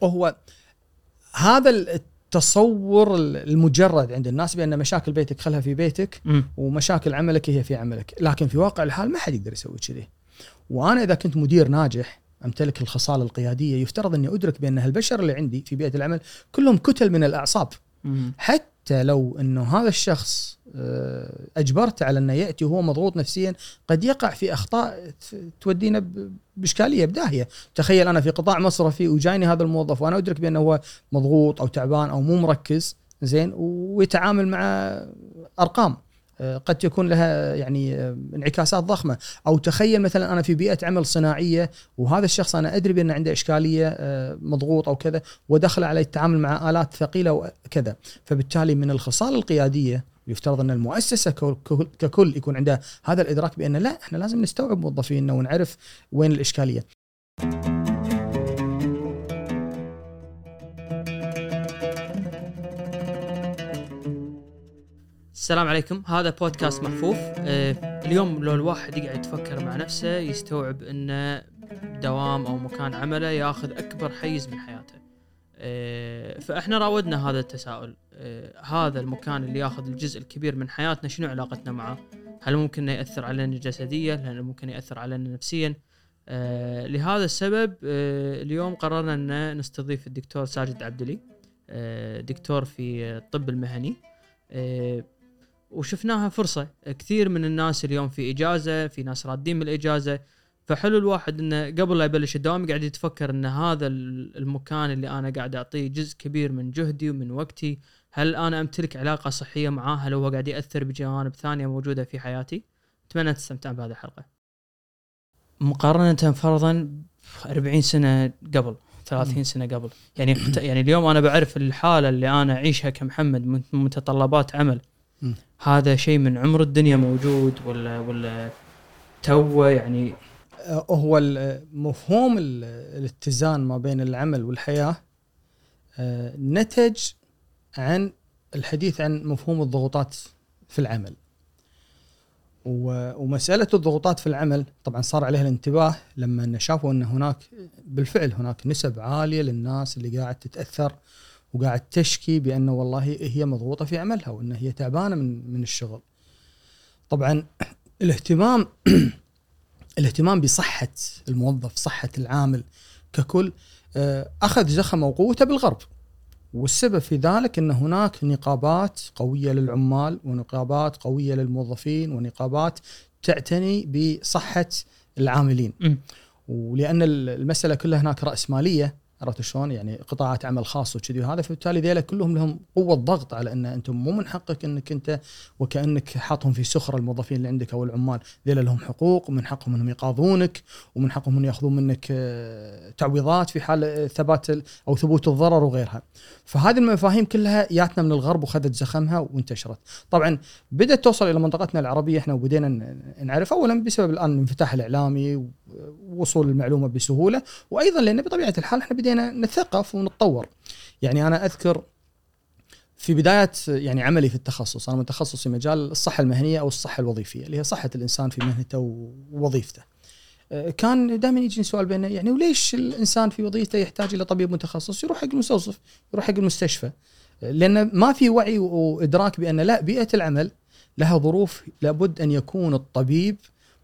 وهو هذا التصور المجرد عند الناس بأن مشاكل بيتك خلها في بيتك مم. ومشاكل عملك هي في عملك لكن في واقع الحال ما حد يقدر يسوي كذي وأنا إذا كنت مدير ناجح أمتلك الخصال القيادية يفترض أني أدرك بأن هالبشر اللي عندي في بيئة العمل كلهم كتل من الأعصاب. حتى لو إنه هذا الشخص آه، أجبرته على إنه يأتي وهو مضغوط نفسيا قد يقع في أخطاء تودينا بإشكالية بداهية، تخيل أنا في قطاع مصرفي وجايني هذا الموظف وأنا أدرك بأنه هو مضغوط أو تعبان أو مو مركز زين ويتعامل مع أرقام. قد تكون لها يعني آه، انعكاسات ضخمة أو تخيل مثلا أنا في بيئة عمل صناعية وهذا الشخص أنا أدري بان عنده إشكالية آه، مضغوط أو كذا ودخل على التعامل مع آلات ثقيلة وكذا فبالتالي من الخصال القيادية يفترض أن المؤسسة كل- كل- ككل يكون عندها هذا الإدراك بأن لا إحنا لازم نستوعب موظفينا ونعرف وين الإشكالية. السلام عليكم. هذا بودكاست محفوف آه، اليوم لو الواحد يقعد يتفكر مع نفسه يستوعب انه دوام أو مكان عمله ياخذ أكبر حيز من حياته. آه، فإحنا راودنا هذا التساؤل. آه، هذا المكان اللي ياخذ الجزء الكبير من حياتنا شنو علاقتنا معه؟ هل ممكن إنه يأثر علينا جسديا؟ هل ممكن يأثر علينا نفسيا؟ لهذا السبب اليوم قررنا إن نستضيف الدكتور ساجد عبدلي دكتور في الطب المهني. وشفناها فرصة. كثير من الناس اليوم في إجازة في ناس رادين من الإجازة. فحلو الواحد إنه قبل لا يبلش الدوام قاعد يتفكر إن هذا ال- المكان اللي أنا قاعد أعطيه جزء كبير من جهدي ومن وقتي. هل أنا أمتلك علاقة صحية معاه؟ هل هو قاعد يأثر بجوانب ثانية موجودة في حياتي؟ أتمنى تستمتعون بهذه الحلقة. مقارنة فرضا 40 سنة قبل 30 سنة قبل. يعني يعني اليوم أنا بعرف الحالة اللي أنا أعيشها كمحمد من متطلبات عمل. هذا شيء من عمر الدنيا موجود ولا ولا توه يعني آه، هو مفهوم ال- الاتزان ما بين العمل والحياة آه، نتج عن الحديث عن مفهوم الضغوطات في العمل. و- ومسألة الضغوطات في العمل طبعا صار عليها الانتباه لما شافوا أن هناك بالفعل هناك نسب عالية للناس اللي قاعد تتأثر وقاعد تشكي بأنه والله هي مضغوطة في عملها وأن هي تعبانة من من الشغل. طبعا الاهتمام الاهتمام بصحة الموظف صحة العامل ككل آه، أخذ زخمه وقوته بالغرب والسبب في ذلك أن هناك نقابات قوية للعمال ونقابات قوية للموظفين ونقابات تعتني بصحة العاملين مم. ولأن المسألة كلها هناك رأسمالية عرفت شلون؟ يعني قطاعات عمل خاص وكذي وهذا فبالتالي ذيلا كلهم لهم قوة ضغط على أن أنتم مو من حقك إنك أنت وكأنك حاطهم في سخره الموظفين اللي عندك أو العمال، ذيلا لهم حقوق ومن حقهم أنهم يقاضونك ومن حقهم انهم يأخذون منك آه، تعويضات في حال آه، ثبات أو ثبوت الضرر وغيرها. فهذه المفاهيم كلها جاتنا من الغرب وخذت زخمها وانتشرت. طبعا بدأت توصل إلى منطقتنا العربية إحنا وبدينا نعرف اولا بسبب الآن الانفتاح الإعلامي ووصول المعلومة بسهولة وأيضا لأن بطبيعة الحال إحنا بدينا نتثقف ونتطور. يعني أنا أذكر في بدايه يعني عملي في التخصص أنا متخصص مجال الصحة المهنية أو الصحة الوظيفية اللي هي صحة الإنسان في مهنته ووظيفته. آه، كان دائما يجيني سؤال بينه يعني وليش الإنسان في وظيفته يحتاج إلى طبيب متخصص يروح حق المستوصف يروح حق المستشفى لأن ما في وعي وإدراك بأن لا بيئة العمل لها ظروف لابد أن يكون الطبيب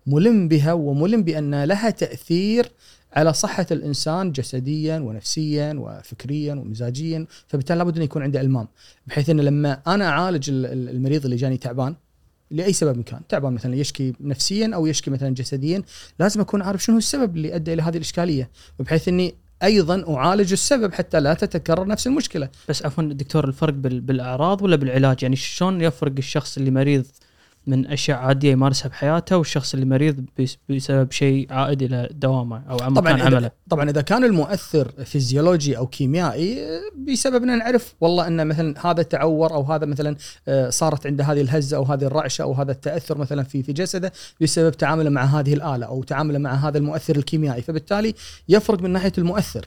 ملم بها وملم بأن لها تأثير على صحة الإنسان جسديا ونفسيا وفكريا ومزاجيا فبالتالي لابد أن يكون عنده ألمام بحيث أن لما أنا أعالج ال- ال- المريض اللي جاني تعبان لأي سبب كان تعبان مثلا يشكي نفسيا أو يشكي مثلا جسديا لازم أكون عارف شنو السبب اللي أدى إلى هذه الإشكالية بحيث أني أيضا أعالج السبب حتى لا تتكرر نفس المشكلة. بس عفوا دكتور الفرق بال- بالأعراض ولا بالعلاج؟ يعني شلون يفرق الشخص اللي مريض من أشياء عادية يمارسها بحياته والشخص اللي مريض بس- بسبب شيء عائد إلى دوامه أو عم- طبعا مكان عمله. طبعا إذا كان المؤثر فيزيولوجي أو كيميائي بسبب ان نعرف والله ان مثلا هذا تعور أو هذا مثلا آه، صارت عنده هذه الهزة أو هذه الرعشة أو هذا التأثر مثلا في في جسده بسبب تعامله مع هذه الآلة أو تعامله مع هذا المؤثر الكيميائي. فبالتالي يفرق من ناحية المؤثر.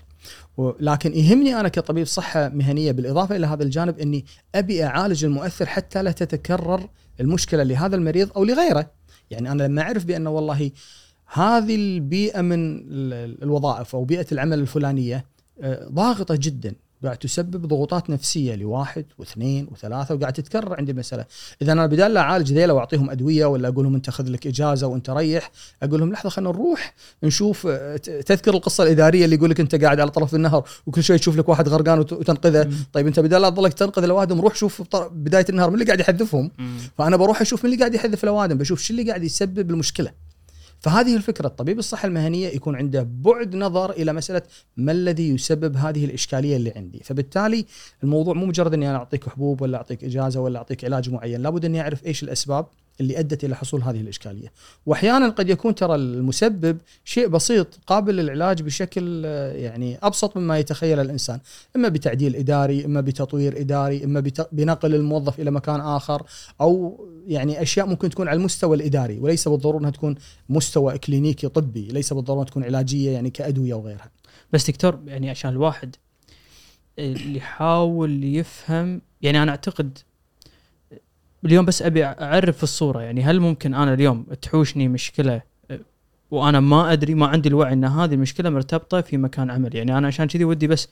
لكن يهمني أنا كطبيب صحة مهنية بالإضافة إلى هذا الجانب إني أبي أعالج المؤثر حتى لا تتكرر المشكلة لهذا المريض أو لغيره. يعني أنا لما أعرف بأن والله هذه البيئة من ال- الوظائف أو بيئة العمل الفلانية آه، ضاغطة جدا. قاعد تسبب ضغوطات نفسية لواحد واثنين وثلاثة وقاعد تتكرر عندي المساله، إذا أنا بدال لا أعالج ذيلا وأعطيهم أدوية ولا أقول لهم أنت خذ لك إجازة وأنت ريح، أقول لهم لحظة خلينا نروح نشوف آه، تذكر القصة الإدارية اللي يقول لك أنت قاعد على طرف النهر وكل شوي تشوف لك واحد غرقان وت- وتنقذه، مم. طيب أنت بدال لا تظلك تنقذ الاوادم روح شوف بداية النهر من اللي قاعد يحذفهم، فأنا بروح أشوف من اللي قاعد يحذف الاوادم بشوف شو اللي قاعد يسبب المشكلة. فهذه الفكرة الطبيب الصحه المهنية يكون عنده بعد نظر إلى مسألة ما الذي يسبب هذه الإشكالية اللي عندي. فبالتالي الموضوع مو مجرد إني أنا أعطيك حبوب ولا أعطيك إجازة ولا أعطيك علاج معين لابد إني أعرف إيش الأسباب اللي أدت إلى حصول هذه الإشكالية. واحيانا قد يكون ترى المسبب شيء بسيط قابل للعلاج بشكل آه، يعني أبسط مما يتخيل الإنسان. إما بتعديل إداري إما بتطوير إداري إما بنقل الموظف إلى مكان آخر أو يعني أشياء ممكن تكون على المستوى الإداري وليس بالضرورة إنها تكون مستوى كلينيكي طبي ليس بالضرورة تكون علاجية يعني كأدوية وغيرها. بس دكتور يعني عشان الواحد اللي يحاول يفهم يعني أنا أعتقد اليوم بس أبي أعرف الصورة. يعني هل ممكن أنا اليوم تحوشني مشكلة وأنا ما أدري ما عندي الوعي إن هذه المشكلة مرتبطة في مكان عمل. يعني أنا عشان كذي ودي بس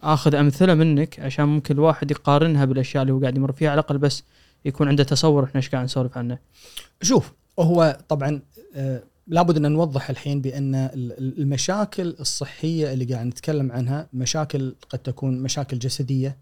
آخذ أمثلة منك عشان ممكن الواحد يقارنها بالأشياء اللي هو قاعد يمر فيها على الأقل بس يكون عنده تصور إحنا إيش قاعد نسولف عنه. شوف هو طبعا آه، لابد أن نوضح الحين بأن ال- ال- المشاكل الصحية اللي قاعد نتكلم عنها مشاكل قد تكون مشاكل جسدية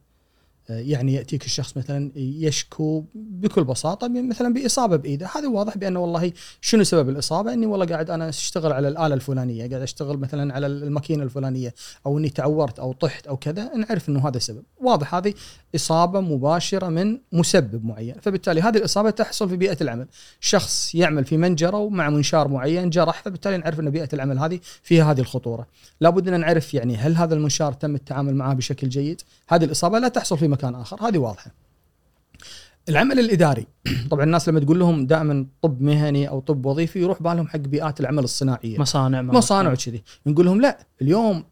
يعني يأتيك الشخص مثلا يشكو بكل بساطة مثلا بإصابة بإيده، هذا واضح بأنه والله شنو سبب الإصابة؟ إني والله قاعد أنا أشتغل على الآلة الفلانية، قاعد أشتغل مثلا على الماكينة الفلانية أو إني تعورت أو طحت أو كذا، نعرف إنه هذا السبب، واضح هذه إصابة مباشرة من مسبب معين، فبالتالي هذه الإصابة تحصل في بيئة العمل، شخص يعمل في منجرة ومع منشار معين جرح فبالتالي نعرف إن بيئة العمل هذه فيها هذه الخطورة، لابد إن نعرف يعني هل هذا المنشار تم التعامل معه بشكل جيد؟ هذه الإصابة لا تحصل في مكان آخر، هذه واضحة. العمل الإداري. طبعا الناس لما تقول لهم دائما طب مهني أو طب وظيفي يروح بالهم حق بيئات العمل الصناعية. مصانع مصانع وكذي. نقول لهم لا اليوم ال-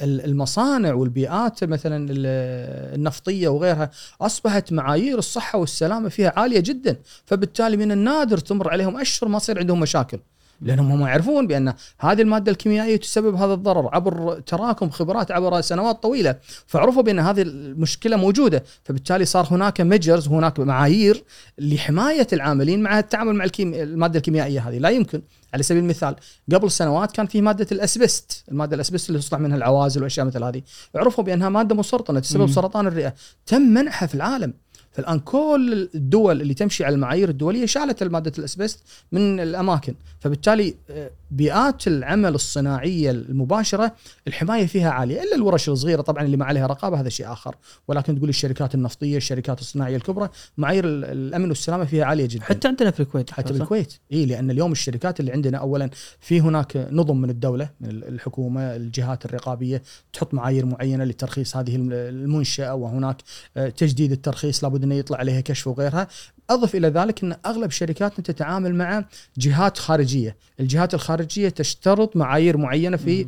المصانع والبيئات مثلا ال- النفطية وغيرها أصبحت معايير الصحة والسلامة فيها عالية جدا فبالتالي من النادر تمر عليهم أشهر ما يصير عندهم مشاكل. لأنهم هم يعرفون بأن هذه المادة الكيميائية تسبب هذا الضرر عبر تراكم خبرات عبر سنوات طويلة فعرفوا بأن هذه المشكلة موجودة فبالتالي صار هناك ميجرز هناك معايير لحماية العاملين مع التعامل مع الكيم... المادة الكيميائية هذه. لا يمكن على سبيل المثال قبل سنوات كان في مادة الأسبست المادة الأسبست اللي تصنع منها العوازل واشياء مثل هذه. عرفوا بأنها مادة مسرطنة تسبب. سرطان الرئة. تم منعها في العالم. فالآن كل الدول اللي تمشي على المعايير الدولية شالت ماده الأسبست من الأماكن فبالتالي آه، بيئات العمل الصناعية المباشرة الحماية فيها عالية إلا الورش الصغيرة طبعا اللي ما عليها رقابة هذا شيء آخر. ولكن تقول الشركات النفطية الشركات الصناعية الكبرى معايير ال- الأمن والسلامة فيها عالية جدا. حتى عندنا في الكويت حتى صح؟ بالكويت. إي لأن اليوم الشركات اللي عندنا اولا في هناك نظم من الدولة من الحكومة الجهات الرقابية تحط معايير معينة لترخيص هذه الم- المنشأة وهناك آه، تجديد الترخيص لابد إنه يطلع عليها كشف وغيرها. أضف إلى ذلك أن أغلب شركاتنا تتعامل مع جهات خارجية. الجهات الخارجية تشترط معايير معينة في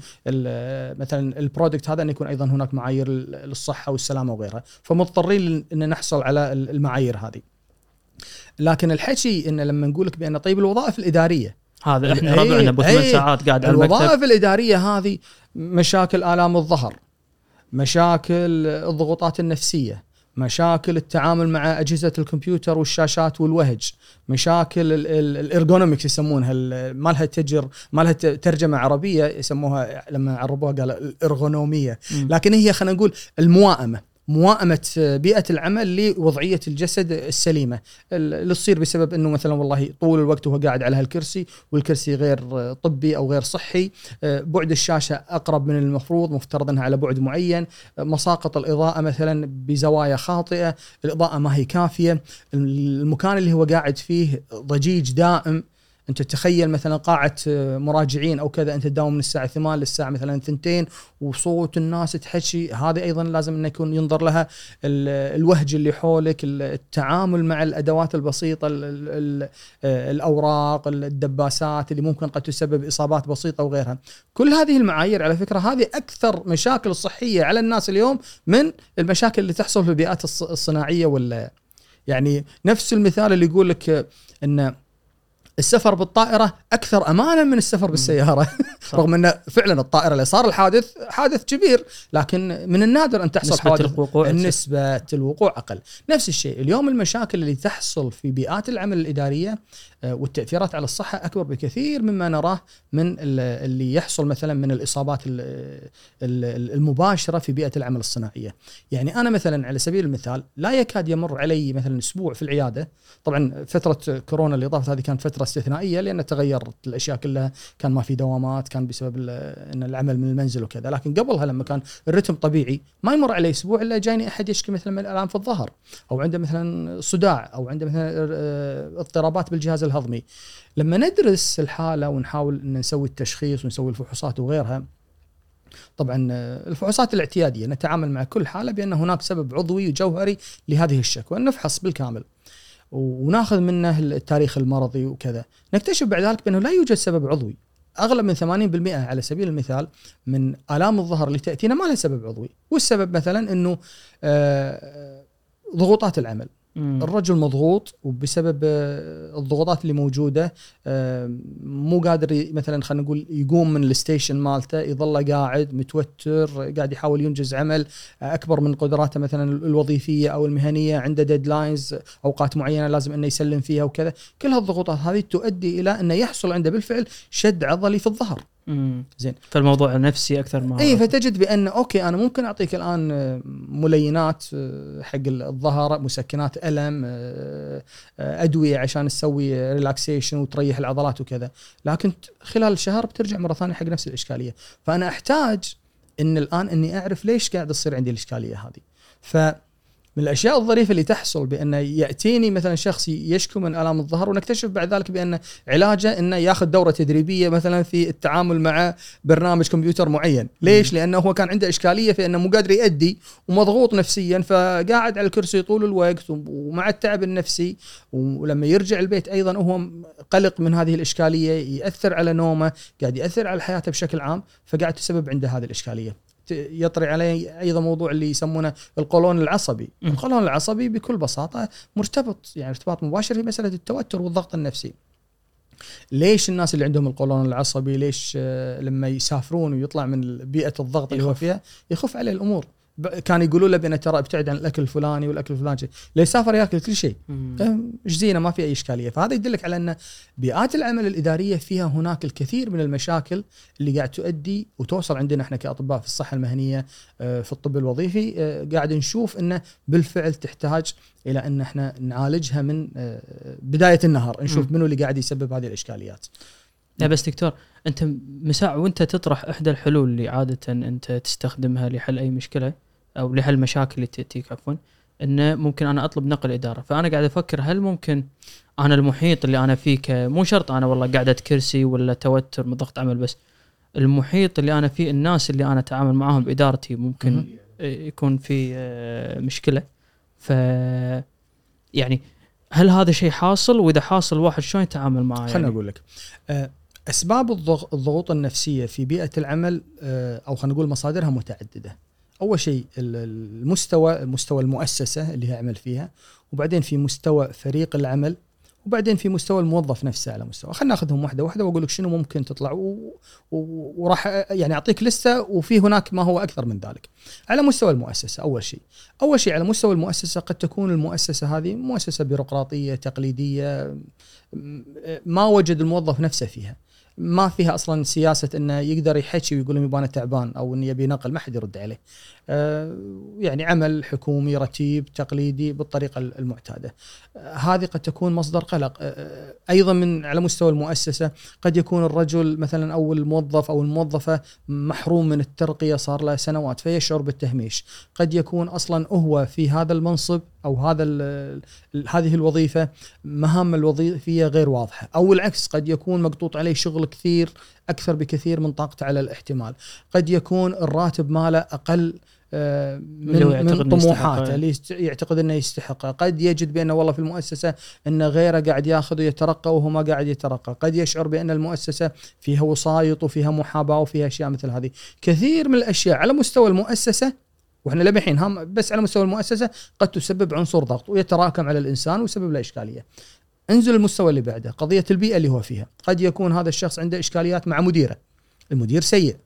مثلا البرودكت هذا أن يكون أيضا هناك معايير للصحة والسلامة وغيرها. فمضطرين إن نحصل على المعايير هذه. لكن الحكي إن لما نقول لك بأن طيب الوظائف الإدارية. هذا إحنا إيه، ربعنا ابو ثمان إيه. ساعات قاعد على المكتب. الوظائف الإدارية هذه مشاكل آلام الظهر مشاكل الضغوطات النفسية مشاكل التعامل مع أجهزة الكمبيوتر والشاشات والوهج مشاكل ال- ال- الارجونومكس يسمونها ما لها تجر ما لها ترجمة عربية يسموها لما عربوها قال الإرغونومية. لكن هي خلينا نقول الموائمة موائمة بيئة العمل لوضعية الجسد السليمة. ال- اللي تصير بسبب إنه مثلا والله طول الوقت وهو قاعد على هالكرسي والكرسي غير طبي أو غير صحي. آه، بعد الشاشة أقرب من المفروض مفترض إنها على بعد معين. آه، مساقط الإضاءة مثلا بزوايا خاطئة الإضاءة ما هي كافية. المكان اللي هو قاعد فيه ضجيج دائم. انت تخيل مثلا قاعة آه، مراجعين أو كذا انت تداوم من الساعة 8 للساعة مثلا 2 وصوت الناس تحكي هذه أيضا لازم إنه يكون ينظر لها ال- الوهج اللي حولك ال- التعامل مع الأدوات البسيطة ال ال ال الأوراق الدباسات اللي ممكن قد تسبب إصابات بسيطة وغيرها. كل هذه المعايير على فكرة هذه أكثر مشاكل صحية على الناس اليوم من المشاكل اللي تحصل في البيئات الص- الصناعية ولا يعني نفس المثال اللي يقول لك آه، إن السفر بالطائرة أكثر امانا من السفر بالسيارة. رغم أن فعلا الطائرة اللي صار الحادث حادث كبير لكن من النادر أن تحصل نسبة حوادث. الوقوع نسبة. الوقوع أقل. نفس الشيء اليوم المشاكل اللي تحصل في بيئات العمل الإدارية آه، والتأثيرات على الصحة أكبر بكثير مما نراه من ال- اللي يحصل مثلا من الإصابات ال- ال- المباشرة في بيئة العمل الصناعية. يعني أنا مثلا على سبيل المثال لا يكاد يمر علي مثلا أسبوع في العيادة. طبعا فترة كورونا اللي طافت هذه كانت فترة استثنائية لأن تغيرت الأشياء كلها. كان ما في دوامات كان بسبب أن العمل من المنزل وكذا. لكن قبلها لما كان الرتم طبيعي ما يمر علي أسبوع إلا جاني أحد يشكي مثلا من الام في الظهر أو عنده مثلا صداع أو عنده مثلا آه، اضطرابات بالجهاز الهضمي. لما ندرس الحالة ونحاول إن نسوي التشخيص ونسوي الفحوصات وغيرها طبعا آه، الفحوصات الاعتيادية نتعامل مع كل حالة بأن هناك سبب عضوي وجوهري لهذه الشكوى نفحص بالكامل وناخذ منه التاريخ المرضي وكذا. نكتشف بعد ذلك بأنه لا يوجد سبب عضوي. اغلب من 80% على سبيل المثال من آلام الظهر اللي تأتينا ما لها سبب عضوي. والسبب مثلا إنه آه، ضغوطات العمل. مم. الرجل مضغوط وبسبب آه، الضغوطات اللي موجودة آه، مو قادر مثلا خلينا نقول يقوم من الستيشن مالته يظل قاعد متوتر قاعد يحاول ينجز عمل آه، أكبر من قدراته مثلا الوظيفية أو المهنية عنده deadlines أوقات معينة لازم إنه يسلم فيها وكذا كل هالضغوطات هذه تؤدي إلى إنه يحصل عنده بالفعل شد عضلي في الظهر مم. زين. فالموضوع نفسي أكثر ما اي فتجد بأن okay أنا ممكن أعطيك الآن آه، ملينات آه، حق الظهر مسكنات ألم آه، أدوية عشان تسوي relaxation وتريح العضلات وكذا لكن خلال الشهر بترجع مرة ثانية حق نفس الإشكالية فأنا أحتاج إن الآن إني أعرف ليش قاعد تصير عندي الإشكالية هذه ف من الأشياء الظريفة اللي تحصل بانه يأتيني مثلا شخص يشكو من ألام الظهر ونكتشف بعد ذلك بأن علاجه إنه يأخذ دورة تدريبية مثلا في التعامل مع برنامج كمبيوتر معين، ليش؟ لأنه هو كان عنده إشكالية في أنه مو قادر يأدي ومضغوط نفسيا فقاعد على الكرسي طول الوقت ومع التعب النفسي ولما يرجع البيت أيضا هو قلق من هذه الإشكالية يأثر على نومه، قاعد يأثر على حياته بشكل عام فقاعد تسبب عنده هذه الإشكالية. يطري عليه أيضا موضوع اللي يسمونه القولون العصبي، م. القولون العصبي بكل بساطة مرتبط يعني ارتباط مباشر في مسألة التوتر والضغط النفسي. ليش الناس اللي عندهم القولون العصبي ليش آه، لما يسافرون ويطلع من بيئة الضغط اللي هو يخف. فيها يخف عليه الأمور كان يقولوا له بان ترى ابتعد عن الأكل الفلاني والأكل الفلاني. ليه يسافر ياكل كل شيء. إيش زينة ما في أي إشكالية. فهذا يدلك على أن بيئات العمل الإدارية فيها هناك الكثير من المشاكل اللي قاعد تؤدي وتوصل عندنا إحنا كأطباء في الصحة المهنية آه، في الطب الوظيفي. آه، قاعد نشوف أنه بالفعل تحتاج إلى أن إحنا نعالجها من آه، بداية النهار. نشوف. منو اللي قاعد يسبب هذه الإشكاليات. لا بس دكتور أنت مساع وأنت تطرح إحدى الحلول اللي عاده أنت تستخدمها لحل أي مشكلة؟ أو لحل مشاكل اللي تأتيك عفوا إنه ممكن أنا أطلب نقل إدارة فأنا قاعد أفكر هل ممكن أنا المحيط اللي أنا فيه مو شرط أنا والله قاعدة كرسي ولا توتر من ضغط عمل بس المحيط اللي أنا فيه الناس اللي أنا أتعامل معاهم بإدارتي ممكن. يكون في آه، مشكلة ف يعني هل هذا شيء حاصل وإذا حاصل الواحد شلون يتعامل معاه خليني يعني؟ أقول لك آه، أسباب الضغ- الضغوط النفسية في بيئة العمل آه، أو خلينا نقول مصادرها متعددة. أول شيء ال- المستوى مستوى المؤسسة اللي هي عمل فيها وبعدين في مستوى فريق العمل وبعدين في مستوى الموظف نفسه على مستوى. خلينا ناخذهم واحدة واحدة وأقول لك شنو ممكن تطلع و... و... وراح يعني أعطيك لستة وفي هناك ما هو أكثر من ذلك. على مستوى المؤسسة أول شيء. أول شيء على مستوى المؤسسة قد تكون المؤسسة هذه مؤسسة بيروقراطية تقليدية ما وجد الموظف نفسه فيها. ما فيها أصلا سياسة إنه يقدر يحكي ويقول لهم أنا تعبان أو اني يبي نقل ما حد يرد عليه. آه، يعني عمل حكومي رتيب تقليدي بالطريقة المعتادة. آه، هذه قد تكون مصدر قلق آه، أيضا من على مستوى المؤسسة قد يكون الرجل مثلا أو الموظف أو الموظفة محروم من الترقية صار له سنوات فيشعر بالتهميش. قد يكون أصلا هو في هذا المنصب أو هذا هذه الوظيفة مهام الوظيفية غير واضحة أو العكس قد يكون مقطوط عليه شغل كثير أكثر بكثير من طاقته على الاحتمال قد يكون الراتب ماله أقل آه، من, من طموحاته. اللي يعتقد إنه يستحقه قد يجد بأنه والله في المؤسسة إن غيره قاعد ياخذ ويترقى وهو ما قاعد يترقى قد يشعر بأن المؤسسة فيها وسايط وفيها محاباة وفيها أشياء مثل هذه كثير من الأشياء على مستوى المؤسسة وإحنا للحين هم بس على مستوى المؤسسة قد تسبب عنصر ضغط ويتراكم على الإنسان ويسبب له إشكالية. انزل المستوى اللي بعده قضية البيئة اللي هو فيها. قد يكون هذا الشخص عنده إشكاليات مع مديره. المدير سيء.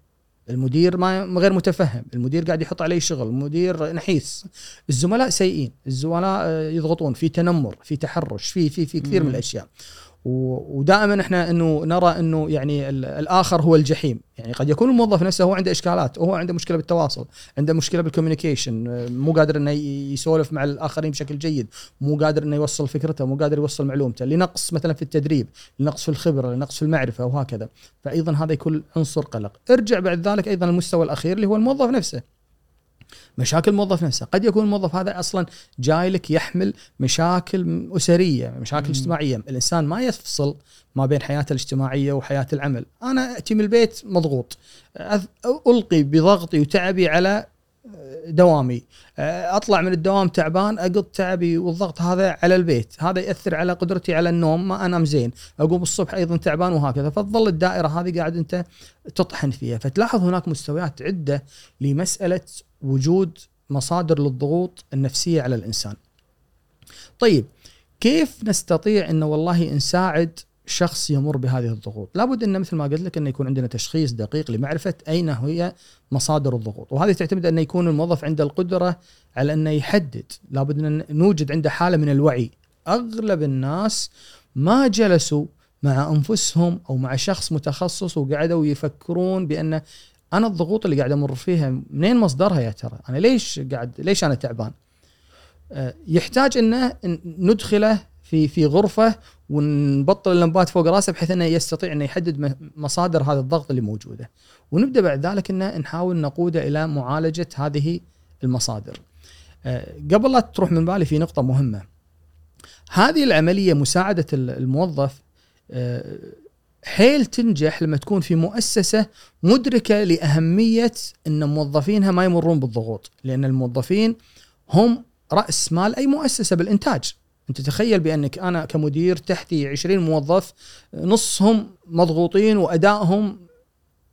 المدير ما غير متفهم. المدير قاعد يحط عليه شغل. المدير نحيس. الزملاء سيئين. الزملاء آه، يضغطون. في تنمر في تحرش في في في كثير من الأشياء. ودائما إحنا إنه نرى إنه يعني الآخر هو الجحيم. يعني قد يكون الموظف نفسه هو عنده إشكالات وهو عنده مشكلة بالتواصل عنده مشكلة بالكوميونيكيشن مو قادر إنه يسولف مع الآخرين بشكل جيد مو قادر إنه يوصل فكرته مو قادر يوصل معلومته. لنقص مثلا في التدريب لنقص في الخبرة لنقص في المعرفة وهكذا. فايضا هذا يكون عنصر قلق. ارجع بعد ذلك أيضا المستوى الأخير اللي هو الموظف نفسه. مشاكل الموظف نفسه. قد يكون الموظف هذا أصلا جاي لك يحمل مشاكل أسرية مشاكل مم. اجتماعية. الإنسان ما يفصل ما بين حياته الاجتماعية وحياة العمل. أنا أتي من البيت مضغوط. ألقي بضغطي وتعبي على دوامي. أطلع من الدوام تعبان اقض تعبي والضغط هذا على البيت. هذا يأثر على قدرتي على النوم ما أنام زين. أقوم الصبح أيضا تعبان وهكذا. فتظل الدائرة هذه قاعد أنت تطحن فيها. فتلاحظ هناك مستويات عدة لمسألة وجود مصادر للضغوط النفسية على الإنسان. طيب كيف نستطيع انه والله نساعد شخص يمر بهذه الضغوط؟ لابد إن مثل ما قلت لك إنه يكون عندنا تشخيص دقيق لمعرفة أين هي مصادر الضغوط. وهذه تعتمد انه يكون الموظف عنده القدرة على إنه يحدد. لابد إن نوجد عنده حالة من الوعي. أغلب الناس ما جلسوا مع أنفسهم أو مع شخص متخصص وقعدوا يفكرون بأن أنا الضغوط اللي قاعد أمر فيها منين مصدرها يا ترى؟ أنا ليش قاعد ليش أنا تعبان؟ آه، يحتاج إنه ندخله في في غرفة ونبطل اللمبات فوق راسه بحيث إنه يستطيع إنه يحدد مصادر هذا الضغط اللي موجودة. ونبدأ بعد ذلك إنه نحاول نقوده إلى معالجة هذه المصادر. آه، قبل لا تروح من بالي في نقطة مهمة. هذه العملية مساعدة الموظف آه، حيل تنجح لما تكون في مؤسسة مدركة لأهمية إن موظفينها ما يمرون بالضغوط، لأن الموظفين هم رأس مال أي مؤسسة بالإنتاج. أنت تخيل بأنك أنا كمدير تحتي 20 موظف نصهم مضغوطين وأدائهم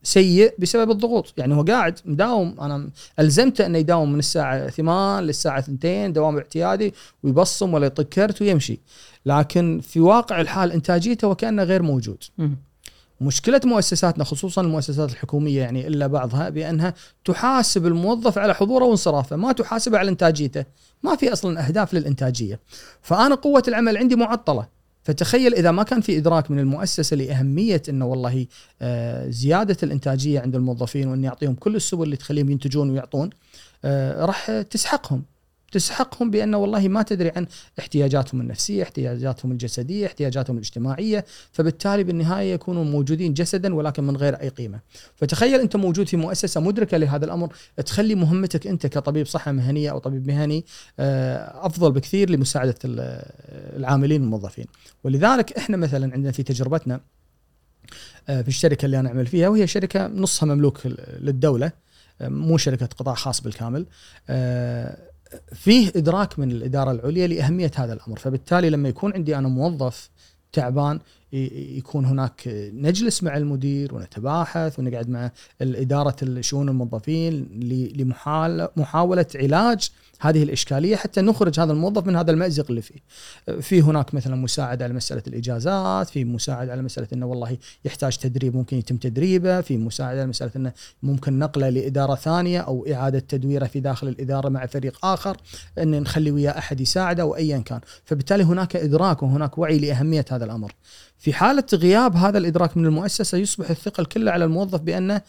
سيء بسبب الضغوط. يعني هو قاعد مداوم. أنا ألزمته إنه يداوم من الساعة 8 للساعة 2 دوام اعتيادي ويبصم ولا يطق كرت ويمشي. لكن في واقع الحال إنتاجيته وكأنه غير موجود. مشكلة مؤسساتنا خصوصا المؤسسات الحكومية يعني إلا بعضها بأنها تحاسب الموظف على حضوره وانصرافه ما تحاسبه على إنتاجيته. ما في أصلا أهداف للإنتاجية. فأنا قوة العمل عندي معطلة. فتخيل إذا ما كان في إدراك من المؤسسة لأهمية إنه والله آه، زيادة الإنتاجية عند الموظفين وإني أعطيهم كل السبل اللي تخليهم ينتجون ويعطون آه، راح تسحقهم. تسحقهم بانه والله ما تدري عن احتياجاتهم النفسية، احتياجاتهم الجسدية، احتياجاتهم الاجتماعية، فبالتالي بالنهاية يكونوا موجودين جسدا ولكن من غير أي قيمة. فتخيل أنت موجود في مؤسسة مدركة لهذا الأمر، تخلي مهمتك أنت كطبيب صحة مهنية أو طبيب مهني آه، أفضل بكثير لمساعدة العاملين الموظفين. ولذلك إحنا مثلا عندنا في تجربتنا آه، في الشركة اللي أنا أعمل فيها وهي شركة نصها مملوك للدولة آه، مو شركة قطاع خاص بالكامل فيه إدراك من الإدارة العليا لأهمية هذا الأمر. فبالتالي لما يكون عندي أنا موظف تعبان يكون هناك نجلس مع المدير ونتباحث ونقعد مع الإدارة شؤون الموظفين لمحاوله علاج هذه الإشكالية حتى نخرج هذا الموظف من هذا المأزق اللي فيه. في هناك مثلا مساعدة على مسألة الإجازات، في مساعدة على مسألة إنه والله يحتاج تدريب ممكن يتم تدريبه، في مساعدة على مسألة إنه ممكن نقله لإدارة ثانية أو إعادة تدويره في داخل الإدارة مع فريق آخر، إن نخلي وياه أحد يساعده أو ايا كان، فبالتالي هناك إدراك وهناك وعي لأهمية هذا الأمر. في حالة غياب هذا الإدراك من المؤسسة يصبح الثقل كله على الموظف بأنه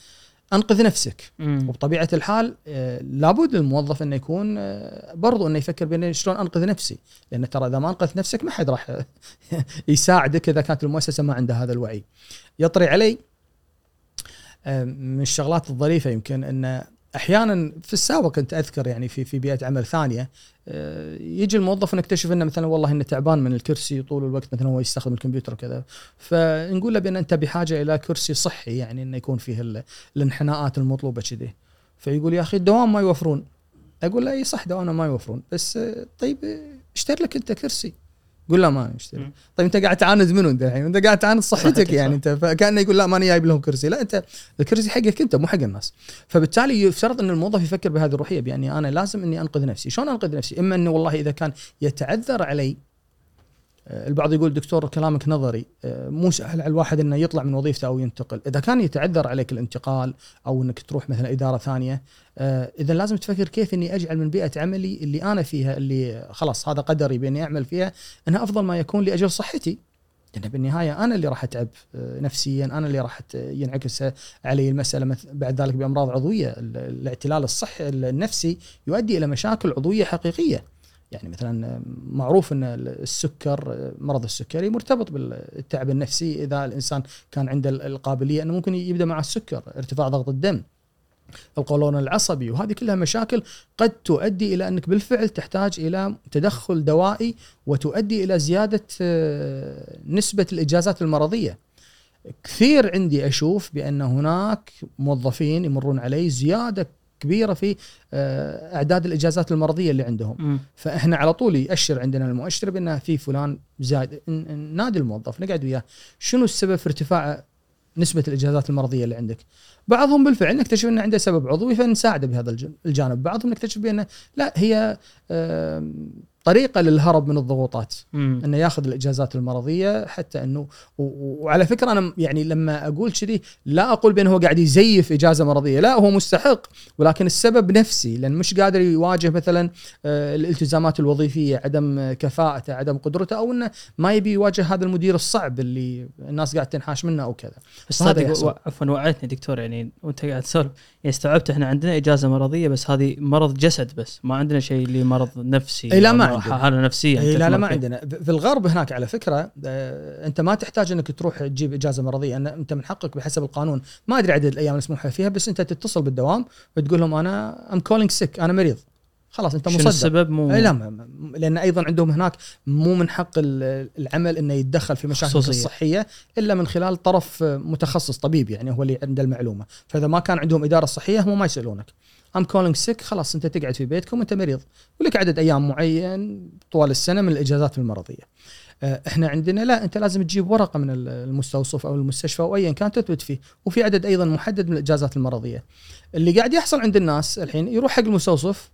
أنقذ نفسك. مم. وبطبيعة الحال آه، لابد للموظف انه يكون آه، برضو انه يفكر بين شلون أنقذ نفسي. لأن ترى إذا ما أنقذت نفسك ما حد راح يساعدك إذا كانت المؤسسة ما عندها هذا الوعي. يطري علي آه، من الشغلات الظريفة يمكن أن أحيانا في السابق كنت أذكر يعني في في بيئة عمل ثانية آه، يجي الموظف نكتشف إنه مثلا والله إنه تعبان من الكرسي طول الوقت مثلا هو يستخدم الكمبيوتر وكذا. فنقول له بأن أنت بحاجة إلى كرسي صحي يعني إنه يكون فيه الانحناءات المطلوبة كذي. فيقول يا أخي الدوام ما يوفرون. أقول له إي صح دوامنا ما يوفرون. بس آه، طيب اشتري لك أنت كرسي. قول لا ما نشتري. طيب أنت قاعد تعاند منو أنت الحين؟ أنت قاعد تعاند صحتك يعني أنت فكانه يقول لا ماني جايب لهم كرسي. لا أنت الكرسي حقك أنت مو حق الناس. فبالتالي يفترض أن الموظف يفكر بهذه الروحيه بأني أنا لازم أني أنقذ نفسي. شلون أنقذ نفسي؟ إما أنه والله إذا كان يتعذر علي البعض يقول دكتور كلامك نظري آه، مو سهل على الواحد إنه يطلع من وظيفته أو ينتقل، إذا كان يتعذر عليك الانتقال أو إنك تروح مثلا إدارة ثانية آه، إذا لازم تفكر كيف إني أجعل من بيئة عملي اللي أنا فيها اللي خلاص هذا قدري بإني أعمل فيها إنها أفضل ما يكون لأجل صحتي. لأن بالنهاية أنا اللي راح أتعب نفسيا، أنا اللي راح ينعكس علي المسألة بعد ذلك بأمراض عضوية، الاعتلال الصحي النفسي يؤدي إلى مشاكل عضوية حقيقية. يعني مثلا معروف إن السكر مرض السكري مرتبط بالتعب النفسي إذا الإنسان كان عنده القابلية إنه ممكن يبدأ مع السكر ارتفاع ضغط الدم القولون العصبي وهذه كلها مشاكل قد تؤدي إلى أنك بالفعل تحتاج إلى تدخل دوائي وتؤدي إلى زيادة آه، نسبة الإجازات المرضية. كثير عندي أشوف بأن هناك موظفين يمرون علي زيادة كبيرة في آه، إعداد الإجازات المرضية اللي عندهم. م. فإحنا على طول يأشر عندنا المؤشر بأن في فلان زاد نادي الموظف نقعد وياه. شنو السبب في ارتفاع نسبة الإجازات المرضية اللي عندك؟ بعضهم بالفعل نكتشف إنه عنده سبب عضوي فنساعده بهذا الجانب. بعضهم نكتشف بأنه لا هي طريقة للهرب من الضغوطات مم. إنه ياخذ الإجازات المرضية حتى إنه وعلى فكرة أنا يعني لما أقول كذي لا أقول بأنه هو قاعد يزيف إجازة مرضية لا هو مستحق ولكن السبب نفسي لأن مش قادر يواجه مثلا آه، الالتزامات الوظيفية عدم كفاءته عدم قدرته أو إنه ما يبي يواجه هذا المدير الصعب اللي الناس قاعد تنحاش منه أو كذا صدق عفوا وعيتني دكتور يعني وأنت قاعد تسولف يعني استوعبت إحنا عندنا إجازة مرضية بس هذه مرض جسد بس ما عندنا شيء اللي مرض نفسي لا ما عندنا حاله نفسيه اي لا لا ما عندنا. في الغرب هناك على فكرة آه، أنت ما تحتاج إنك تروح تجيب إجازة مرضية أن أنت من حقك بحسب القانون. ما أدري عدد الأيام المسموحه فيها بس أنت تتصل بالدوام وتقول لهم أنا I'm calling sick أنا مريض. خلاص أنت مصدق. السبب؟ مو اي لا لأن أيضا عندهم هناك مو من حق العمل إنه يتدخل في مشاكل الصحيه إلا من خلال طرف متخصص طبيب يعني هو اللي عنده المعلومة. فإذا ما كان عندهم إدارة صحية هم ما يسألونك. I'm calling sick خلاص أنت تقعد في بيتكم وأنت مريض. ولك عدد أيام معين طوال السنة من الإجازات المرضية. آه، إحنا عندنا لا أنت لازم تجيب ورقة من المستوصف أو المستشفى أو ايا كان تثبت فيه. وفي عدد أيضا محدد من الإجازات المرضية. اللي قاعد يحصل عند الناس الحين يروح حق المستوصف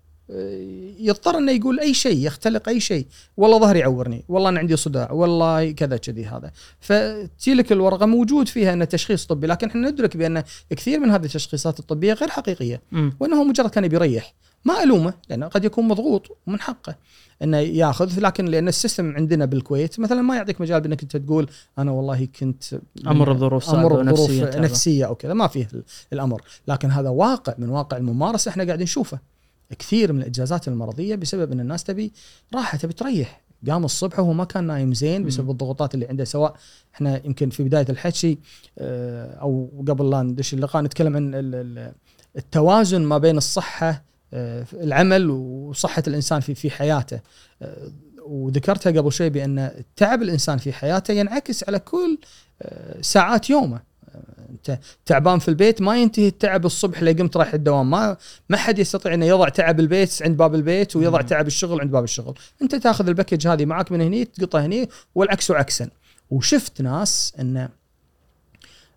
يضطر إنه يقول أي شيء يختلق أي شيء. والله ظهري يعورني والله أنا عندي صداع والله كذا كذي هذا. فتي لك الورقة موجود فيها إنه تشخيص طبي لكن إحنا ندرك بأن كثير من هذه التشخيصات الطبية غير حقيقية. م. وإنه مجرد كان بيريح ما ألومه لأنه قد يكون مضغوط ومن حقه إنه ياخذ لكن لأن السيستم عندنا بالكويت مثلا ما يعطيك مجال بأنك أنت تقول أنا والله كنت أمر بظروف أمر بظروف نفسيه, نفسية أو كذا. ما فيه الأمر. لكن هذا واقع من واقع الممارسة إحنا قاعدين نشوفه. كثير من الإجازات المرضية بسبب إن الناس تبي راحة تبي تريح. قام الصبح وهو ما كان نايم زين بسبب الضغوطات اللي عنده سواء إحنا يمكن في بداية الحكي آه، أو قبل لا ندش اللقاء نتكلم عن التوازن ما بين الصحة آه، العمل وصحة الإنسان في في حياته. آه، وذكرتها قبل شوي بأن تعب الإنسان في حياته ينعكس على كل ساعات يومه. انت تعبان في البيت ما ينتهي التعب الصبح اللي قمت رايح الدوام. ما ما حد يستطيع إنه يضع تعب البيت عند باب البيت ويضع تعب الشغل عند باب الشغل. أنت تاخذ الباكج هذه معك من هني تقطها هني والعكس عكسا وشفت ناس إنه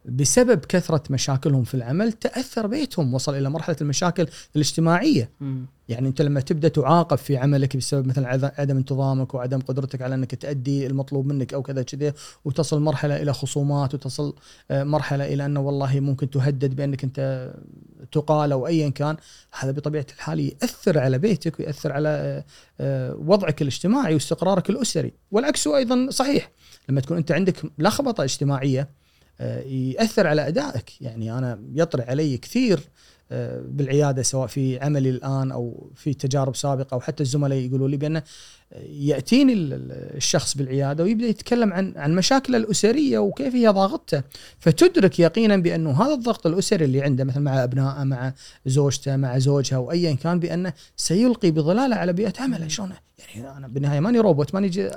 بسبب كثرة مشاكلهم في العمل تأثر بيتهم وصل إلى مرحلة المشاكل الاجتماعية. م. يعني أنت لما تبدأ تعاقب في عملك بسبب مثلا عدم انتظامك وعدم قدرتك على أنك تأدي المطلوب منك أو كذا كذا وتصل مرحلة إلى خصومات وتصل آه، مرحلة إلى أنه والله ممكن تهدد بأنك أنت تقال أو أيا كان هذا بطبيعة الحال يأثر على بيتك ويأثر على آه، آه، وضعك الاجتماعي واستقرارك الأسري. والعكس أيضا صحيح. لما تكون أنت عندك لخبطة اجتماعية يأثر على أدائك. يعني أنا يطرح علي كثير آه، بالعيادة سواء في عملي الآن أو في تجارب سابقة أو حتى الزملاء يقولوا لي بأنه يأتيني الشخص بالعيادة ويبدأ يتكلم عن عن مشاكله الأسرية وكيف هي ضاغطته. فتدرك يقينا بأنه هذا الضغط الأسري اللي عنده مثلا مع أبنائه مع زوجته مع زوجها أو ايا كان بأنه سيلقي بظلالة على بيئة عمله. شلون؟ يعني أنا بالنهاية ماني روبوت ماني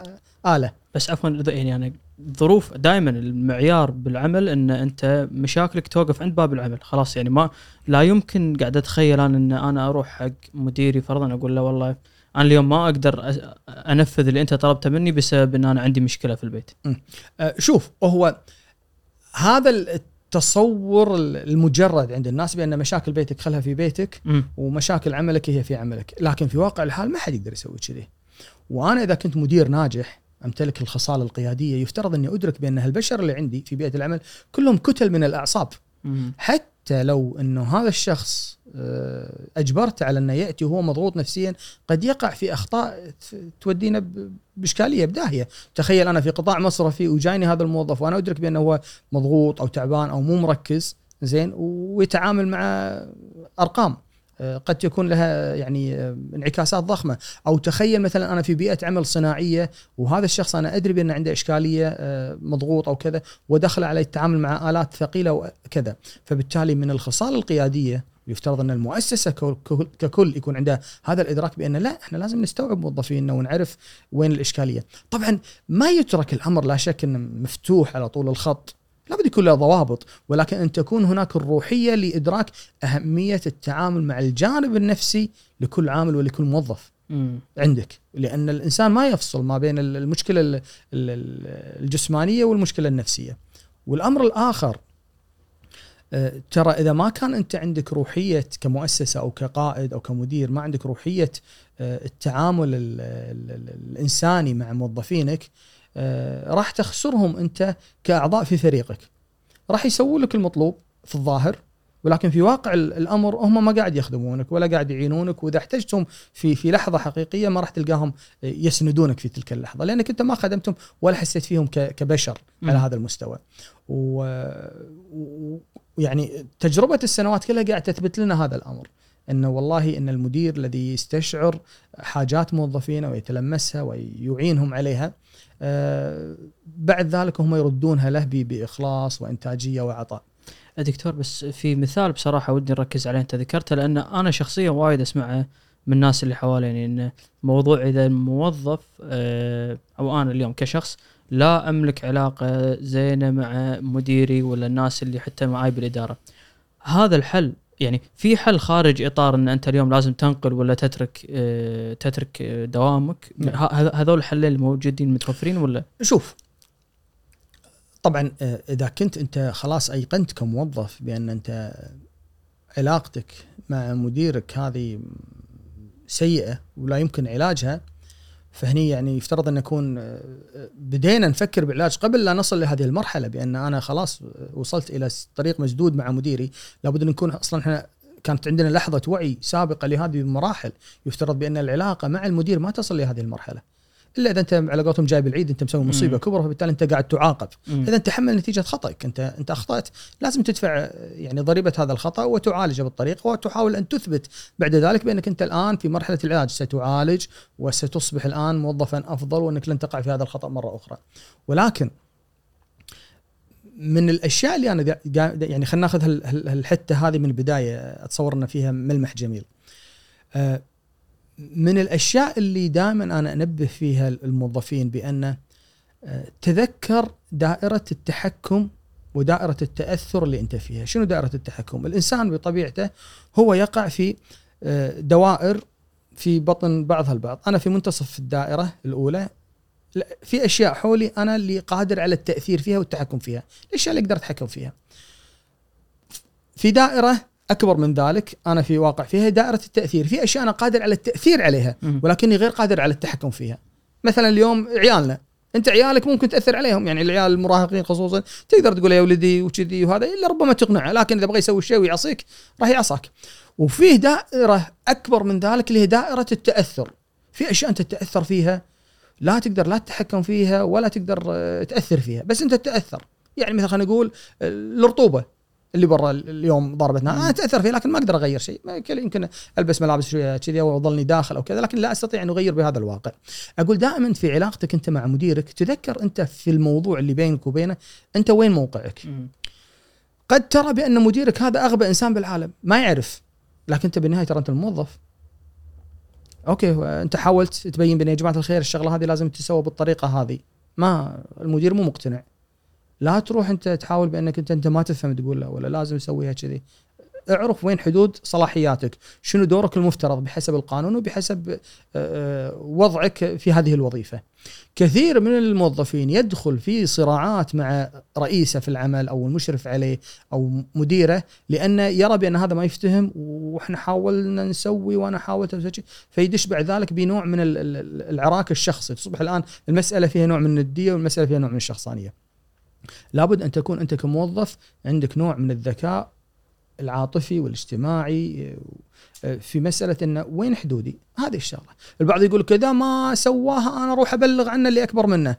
آلة. بس عفوا يعني أنا ظروف دائما المعيار بالعمل إن أنت مشاكلك توقف عند باب العمل خلاص يعني ما لا يمكن قاعد أتخيل أنا إن أنا أروح حق مديري فرضا أقول له والله أنا اليوم ما أقدر أنفذ اللي أنت طلبته مني بسبب إن أنا عندي مشكلة في البيت. أه شوف هو هذا التصور المجرد عند الناس بأن مشاكل بيتك خلها في بيتك م. ومشاكل عملك هي في عملك، لكن في واقع الحال ما حد يقدر يسوي كذي. وأنا إذا كنت مدير ناجح أمتلك الخصال القيادية يفترض أني أدرك بأن هالبشر اللي عندي في بيئة العمل كلهم كتل من الأعصاب. مم. حتى لو أنه هذا الشخص آه، اجبرته على أنه يأتي وهو مضغوط نفسيا قد يقع في أخطاء تودينا بإشكالية بداهية، تخيل أنا في قطاع مصرفي وجايني هذا الموظف وأنا أدرك بأنه هو مضغوط أو تعبان أو مو مركز زين ويتعامل مع أرقام. قد تكون لها يعني آه، انعكاسات ضخمة. أو تخيل مثلا أنا في بيئة عمل صناعية وهذا الشخص أنا أدري بان عنده إشكالية آه، مضغوط أو كذا ودخل على التعامل مع آلات ثقيلة وكذا فبالتالي من الخصال القيادية يفترض أن المؤسسة ككل يكون عندها هذا الإدراك بان لا إحنا لازم نستوعب موظفينا ونعرف وين الإشكالية. طبعا ما يترك الأمر لا شك إنه مفتوح على طول الخط. لابد يكون له ضوابط ولكن أن تكون هناك الروحية لإدراك أهمية التعامل مع الجانب النفسي لكل عامل ولكل موظف. مم. عندك لأن الإنسان ما يفصل ما بين المشكلة ال- ال- الجسمانية والمشكلة النفسية والأمر الآخر آه، ترى إذا ما كان أنت عندك روحية كمؤسسة أو كقائد أو كمدير ما عندك روحية آه، التعامل ال- ال- ال- الإنساني مع موظفينك راح تخسرهم انت كأعضاء في فريقك راح يسوون لك المطلوب في الظاهر ولكن في واقع ال- الأمر هم ما قاعد يخدمونك ولا قاعد يعينونك وإذا احتجتم في في لحظة حقيقية ما راح تلقاهم يسندونك في تلك اللحظة لأنك أنت ما خدمتم ولا حسيت فيهم كبشر. على هذا المستوى ويعني تجربة السنوات كلها قاعد تثبت لنا هذا الأمر انه والله إن المدير الذي يستشعر حاجات موظفينه ويتلمسها ويعينهم عليها آه، بعد ذلك هم يردونها له بإخلاص وإنتاجية وعطاء. دكتور بس في مثال بصراحة ودي نركز عليه أنت ذكرته لأن أنا شخصيا وايد أسمعه من الناس اللي حواليني انه موضوع إذا الموظف آه، أو أنا اليوم كشخص لا أملك علاقة زينة مع مديري ولا الناس اللي حتى معاي بالإدارة. هذا الحل يعني في حل خارج إطار إن أنت اليوم لازم تنقل ولا تترك آه، تترك دوامك نعم. هذول الحلين الموجودين متوفرين ولا شوف طبعا آه، إذا كنت أنت خلاص ايقنت كموظف بأن أنت علاقتك مع مديرك هذه سيئة ولا يمكن علاجها فهني يعني يفترض أن نكون آه، بدينا نفكر بالعلاج قبل لا نصل لهذه المرحلة بأن أنا خلاص وصلت إلى طريق مسدود مع مديري. لابد أن نكون أصلا إحنا كانت عندنا لحظة وعي سابقة لهذه المراحل. يفترض بأن العلاقة مع المدير ما تصل لهذه المرحلة. إلا إذا أنت على قولتهم جايب العيد أنت مسوي مصيبة. كبرى فبالتالي أنت قاعد تعاقب. إذا تحمل نتيجة خطأك أنت أنت أخطأت لازم تدفع يعني ضريبة هذا الخطأ وتعالجه بالطريقة وتحاول أن تثبت بعد ذلك بأنك أنت الآن في مرحلة العلاج ستعالج وستصبح الآن موظفا أفضل وأنك لن تقع في هذا الخطأ مرة أخرى ولكن من الأشياء اللي أنا يعني خلينا ناخذ هالحتة هذه من البداية أتصور أن فيها ملمح جميل. آه، من الأشياء اللي دائما أنا أنبه فيها الموظفين بأن آه، تذكر دائرة التحكم ودائرة التأثر اللي أنت فيها، شنو دائرة التحكم؟ الإنسان بطبيعته هو يقع في آه، دوائر في بطن بعضها البعض، أنا في منتصف الدائرة الأولى لا، في أشياء حولي أنا اللي قادر على التأثير فيها والتحكم فيها، الاشياء اللي أقدر أتحكم فيها. في دائرة أكبر من ذلك أنا في واقع فيها دائرة التأثير، في أشياء أنا قادر على التأثير عليها. ولكني غير قادر على التحكم فيها. مثلا اليوم عيالنا أنت عيالك ممكن تأثر عليهم. يعني العيال المراهقين خصوصا تقدر تقول يا ولدي وكذي وهذا إلا ربما تقنعه لكن إذا بغى يسوي شيء ويعصيك راح يعصاك. وفيه دائرة أكبر من ذلك اللي هي دائرة التأثر. في أشياء أنت تتأثر فيها لا تقدر لا تتحكم فيها ولا تقدر آه، تأثر فيها. بس أنت تتأثر. يعني مثلا خلينا نقول آه، الرطوبة. اللي برا اليوم ضربتنا أنا أتأثر فيها لكن ما أقدر أغير شيء. يمكن- ألبس ملابس شوية كذي أو أظلني داخل أو كذا لكن لا أستطيع أن أغير بهذا الواقع. أقول دائما في علاقتك أنت مع مديرك تذكر أنت في الموضوع اللي بينك وبينه أنت وين موقعك. قد ترى بأن مديرك هذا أغبى إنسان بالعالم. ما يعرف. لكن أنت بالنهاية ترى أنت الموظف. أوكي أنت حاولت تبين بان يا جماعة الخير الشغلة هذه لازم تسوى بالطريقة هذه. ما المدير مو مقتنع. لا تروح انت تحاول بانك انت انت ما تفهم تقول له ولا لازم اسويها كذي. اعرف وين حدود صلاحياتك شنو دورك المفترض بحسب القانون وبحسب آه، آه، وضعك في هذه الوظيفة. كثير من الموظفين يدخل في صراعات مع رئيسه في العمل أو المشرف عليه أو مديره لأنه يرى بأن هذا ما يفتهم وإحنا حاولنا نسوي وأنا حاولت أسوي فيدش بعد ذلك بنوع من العراك الشخصي. تصبح الآن المسألة فيها نوع من الندية والمسألة فيها نوع من الشخصانية. لابد أن تكون أنت كموظف عندك نوع من الذكاء العاطفي والاجتماعي آه، في مسألة انه وين حدودي؟ هذه الشغلة، البعض يقول كذا ما سواها أنا أروح أبلغ عنه اللي أكبر منه.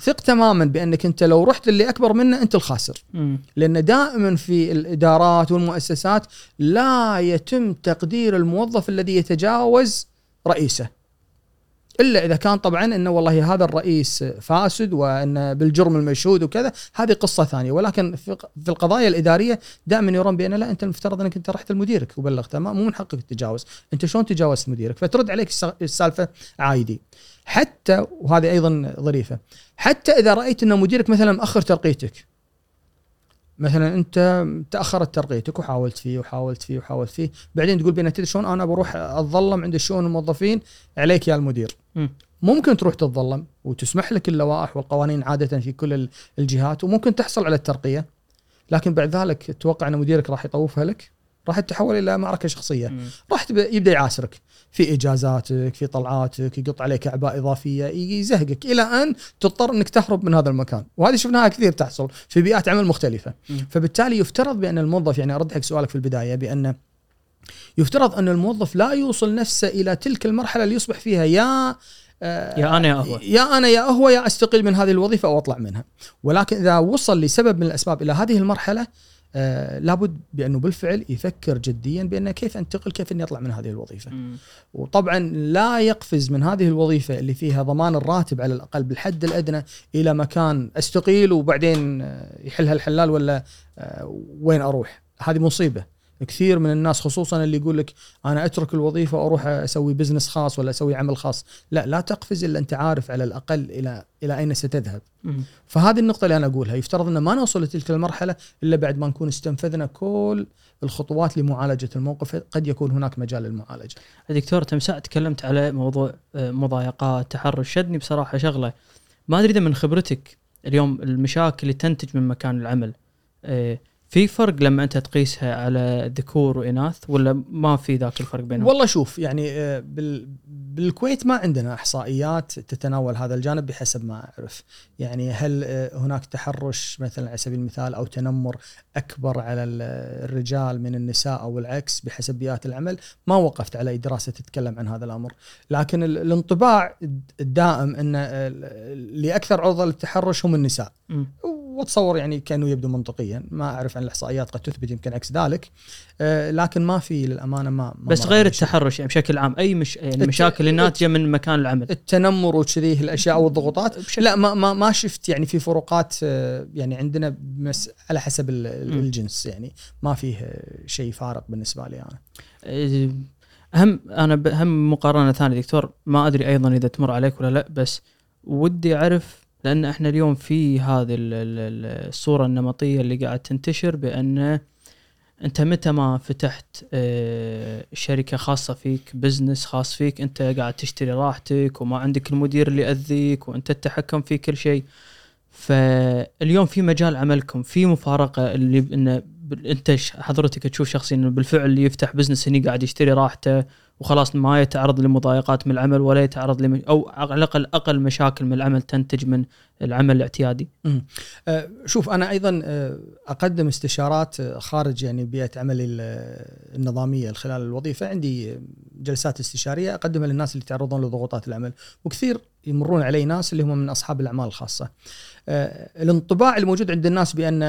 ثق تماما بأنك أنت لو رحت اللي أكبر منه أنت الخاسر. م. لأن دائما في الإدارات والمؤسسات لا يتم تقدير الموظف الذي يتجاوز رئيسه. إلا إذا كان طبعا إنه والله هذا الرئيس فاسد وإن بالجرم المشهود وكذا هذه قصة ثانية. ولكن في القضايا الإدارية دائما يرون بأن لا أنت المفترض إنك أنت رحت لمديرك وبلغته مو من حقك التجاوز أنت شلون تجاوزت مديرك؟ فترد عليك السالفة عايدي حتى وهذه أيضا ظريفة حتى إذا رأيت إن مديرك مثلا مأخر ترقيتك مثلا أنت تأخرت ترقيتك وحاولت فيه وحاولت فيه وحاولت فيه بعدين تقول بين شلون أنا بروح أتظلم عند الشؤون الموظفين عليك يا المدير. ممكن تروح تتظلم وتسمح لك اللوائح والقوانين عادة في كل الجهات وممكن تحصل على الترقية. لكن بعد ذلك تتوقع إن مديرك راح يطوفها لك راح تتحول إلى معركه شخصية. مم. راح يبدأ يعاسرك في إجازاتك في طلعاتك يقط عليك أعباء إضافية يزهقك إلى أن تضطر إنك تهرب من هذا المكان. وهذه شفناها كثير تحصل في بيئات عمل مختلفة. مم. فبالتالي يفترض بأن الموظف يعني أرد حق سؤالك في البداية بأن يفترض أن الموظف لا يوصل نفسه إلى تلك المرحلة اللي يصبح فيها يا آه يا أنا يا هو يا أنا يا هو يا أستقيل من هذه الوظيفة أو أطلع منها ولكن إذا وصل لسبب من الأسباب إلى هذه المرحلة آه لابد بأنه بالفعل يفكر جديا بانه كيف أنتقل كيف أني أطلع من هذه الوظيفة. م. وطبعا لا يقفز من هذه الوظيفة اللي فيها ضمان الراتب على الأقل بالحد الأدنى إلى مكان أستقيل وبعدين آه، يحلها الحلال ولا آه وين أروح؟ هذه مصيبة. كثير من الناس خصوصا اللي يقول لك أنا أترك الوظيفة وأروح أسوي بزنس خاص ولا أسوي عمل خاص، لا لا تقفز إلا أنت عارف على الأقل إلى إلى أين ستذهب. فهذه النقطة اللي أنا أقولها، يفترض إن ما نوصل لتلك المرحلة إلا بعد ما نكون استنفذنا كل الخطوات لمعالجة الموقف، قد يكون هناك مجال للمعالجة. دكتور تمساء تكلمت على موضوع آه، مضايقات، تحرش، شدني بصراحة شغلة ما أدري إذا من خبرتك اليوم المشاكل اللي تنتج من مكان العمل آه، في فرق لما أنت تقيسها على ذكور وإناث ولا ما في ذاك الفرق بينهم؟ والله شوف يعني آه، بالكويت ما عندنا إحصائيات تتناول هذا الجانب بحسب ما أعرف، يعني هل آه، هناك تحرش مثلا على سبيل المثال أو تنمر أكبر على الرجال من النساء أو العكس بحسب بيئات العمل؟ ما وقفت على أي دراسة تتكلم عن هذا الأمر، لكن الانطباع الدائم إن اللي أكثر عرضة للتحرش هم النساء. م. واتصور يعني كأنه يبدو منطقيا. ما أعرف عن الإحصائيات قد تثبت يمكن عكس ذلك. آه، لكن ما في للأمانة ما, ما بس غير التحرش يعني بشكل عام أي مش يعني المشاكل الناتجة من مكان العمل. التنمر وكذي الأشياء والضغوطات. لا ما, ما ما شفت يعني في فروقات آه، يعني عندنا بس على حسب الجنس يعني. ما فيه شيء فارق بالنسبة لي أنا. اهم أنا اهم مقارنة ثانية دكتور. ما أدري أيضا إذا تمر عليك ولا لا بس ودي أعرف لأن إحنا اليوم في هذه الصورة النمطية اللي قاعد تنتشر بأن أنت متى ما فتحت آه، شركة خاصة فيك بزنس خاص فيك أنت قاعد تشتري راحتك وما عندك المدير اللي يأذيك وأنت تتحكم في كل شيء. فاليوم في مجال عملكم في مفارقة اللي انه أنت حضرتك تشوف شخصيا إنه بالفعل اللي يفتح بزنس هني قاعد يشتري راحته. وخلاص ما يتعرض لمضايقات من العمل ولا يتعرض لم... أو على الأقل أقل مشاكل من العمل تنتج من العمل الاعتيادي. أه شوف أنا أيضا أه، أقدم استشارات خارج يعني بيئة عملي النظامية خلال الوظيفة عندي جلسات استشارية أقدمها للناس اللي يتعرضون لضغوطات العمل وكثير يمرون علي ناس اللي هم من أصحاب الأعمال الخاصة. أه الانطباع الموجود عند الناس بأن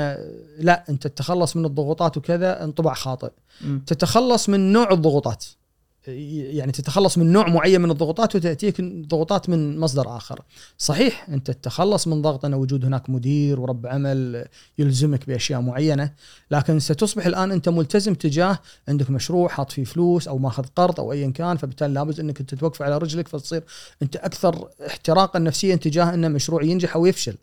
لا أنت تتخلص من الضغوطات وكذا انطباع خاطئ. م. تتخلص من نوع الضغوطات. يعني تتخلص من نوع معين من الضغوطات وتأتيك ضغوطات من مصدر آخر. صحيح أنت تتخلص من ضغط أن وجود هناك مدير ورب عمل يلزمك بأشياء معينة، لكن ستصبح الآن أنت ملتزم تجاه عندك مشروع حاط فيه فلوس أو ماخذ قرض أو ايا كان فبالتالي لابد أنك أنت توقف على رجلك فتصير أنت أكثر احتراقا نفسيا تجاه أن مشروع ينجح أو يفشل.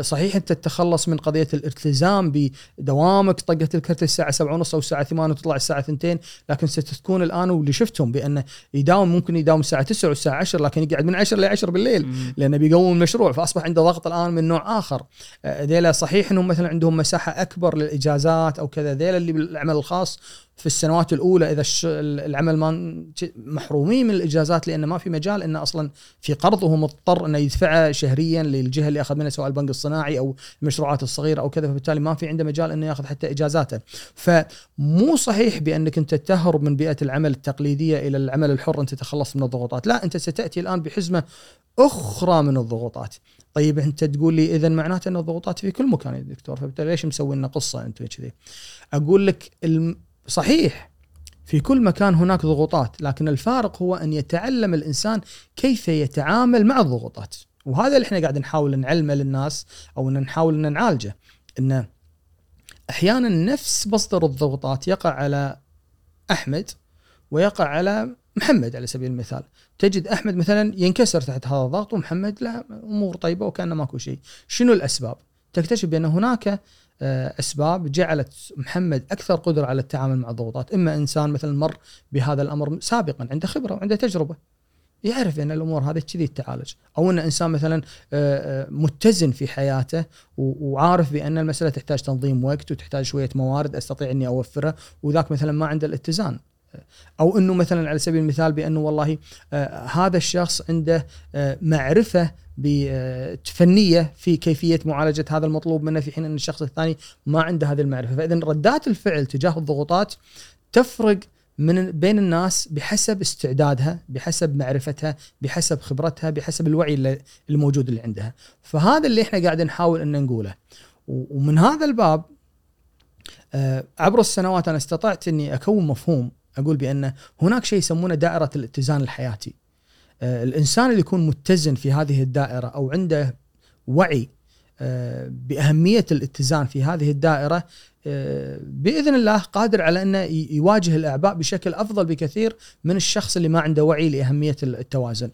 صحيح أنت تتخلص من قضية الالتزام بدوامك طقه الكرت الساعة 7 ونص أو الساعة 8 وتطلع الساعة 2 لكن ستكون الآن واللي شفتهم بانه يداوم ممكن يداوم الساعة 9 والساعة 10 لكن يقعد من 10 ل 10 بالليل مم. لأنه بيقوم المشروع فأصبح عنده ضغط الآن من نوع آخر. آه، ذيلا صحيح إنهم مثلا عندهم مساحة أكبر للإجازات أو كذا. ذيلا اللي بالعمل الخاص في السنوات الأولى إذا العمل ما محرومين من الإجازات لأنه ما في مجال انه أصلا في قرض وهو مضطر إنه يدفعه شهريا للجهة اللي أخذ منها سواء البنك الصناعي أو المشروعات الصغيرة أو كذا فبالتالي ما في عنده مجال إنه يأخذ حتى إجازاته. فمو صحيح بأنك أنت تهرب من بيئة العمل التقليدية إلى العمل الحر أنت تتخلص من الضغوطات. لا أنت ستأتي الآن بحزمة أخرى من الضغوطات. طيب أنت تقول لي اذا معناته أن الضغوطات في كل مكان يا دكتور فبالتالي ليش مسوي لنا قصة أنت كذي أقول لك. صحيح. في كل مكان هناك ضغوطات لكن الفارق هو أن يتعلم الإنسان كيف يتعامل مع الضغوطات. وهذا اللي إحنا قاعد نحاول نعلمه للناس أو إن نحاول إن نعالجه انه أحيانا نفس مصدر الضغوطات يقع على أحمد ويقع على محمد على سبيل المثال. تجد أحمد مثلا ينكسر تحت هذا الضغط ومحمد لا أمور طيبة وكأنه ماكو شيء. شنو الأسباب؟ تكتشف بأن هناك أسباب جعلت محمد أكثر قدرة على التعامل مع الضغوطات، إما إنسان مثلا مر بهذا الأمر سابقا عنده خبرة وعنده تجربة. يعرف أن الأمور هذه كذي تعالج، أو إن إنسان مثلا آه، آه، متزن في حياته وعارف بأن المسألة تحتاج تنظيم وقت وتحتاج شوية موارد أستطيع إني أوفرها وذاك مثلا ما عنده الاتزان. أو إنه مثلا على سبيل المثال بأنه والله آه، هذا الشخص عنده آه، معرفة آه، فنية في كيفية معالجة هذا المطلوب منه في حين أن الشخص الثاني ما عنده هذه المعرفة، فاذا ردات الفعل تجاه الضغوطات تفرق من بين الناس بحسب استعدادها، بحسب معرفتها، بحسب خبرتها، بحسب الوعي الموجود اللي عندها. فهذا اللي إحنا قاعد نحاول إن نقوله. ومن هذا الباب عبر السنوات أنا استطعت إني أكون مفهوم أقول بأن هناك شيء يسمونه دائرة الاتزان الحياتي. آه، الإنسان اللي يكون متزن في هذه الدائرة أو عنده وعي آه، بأهمية الاتزان في هذه الدائرة آه، بإذن الله قادر على أنه يواجه الأعباء بشكل أفضل بكثير من الشخص اللي ما عنده وعي لأهمية التوازن.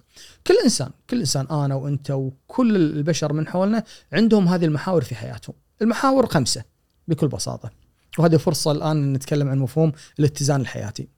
كل إنسان، كل إنسان أنا وأنت وكل البشر من حولنا عندهم هذه المحاور في حياتهم. المحاور خمسة بكل بساطة. وهذه فرصة الآن نتكلم عن مفهوم الاتزان الحياتي.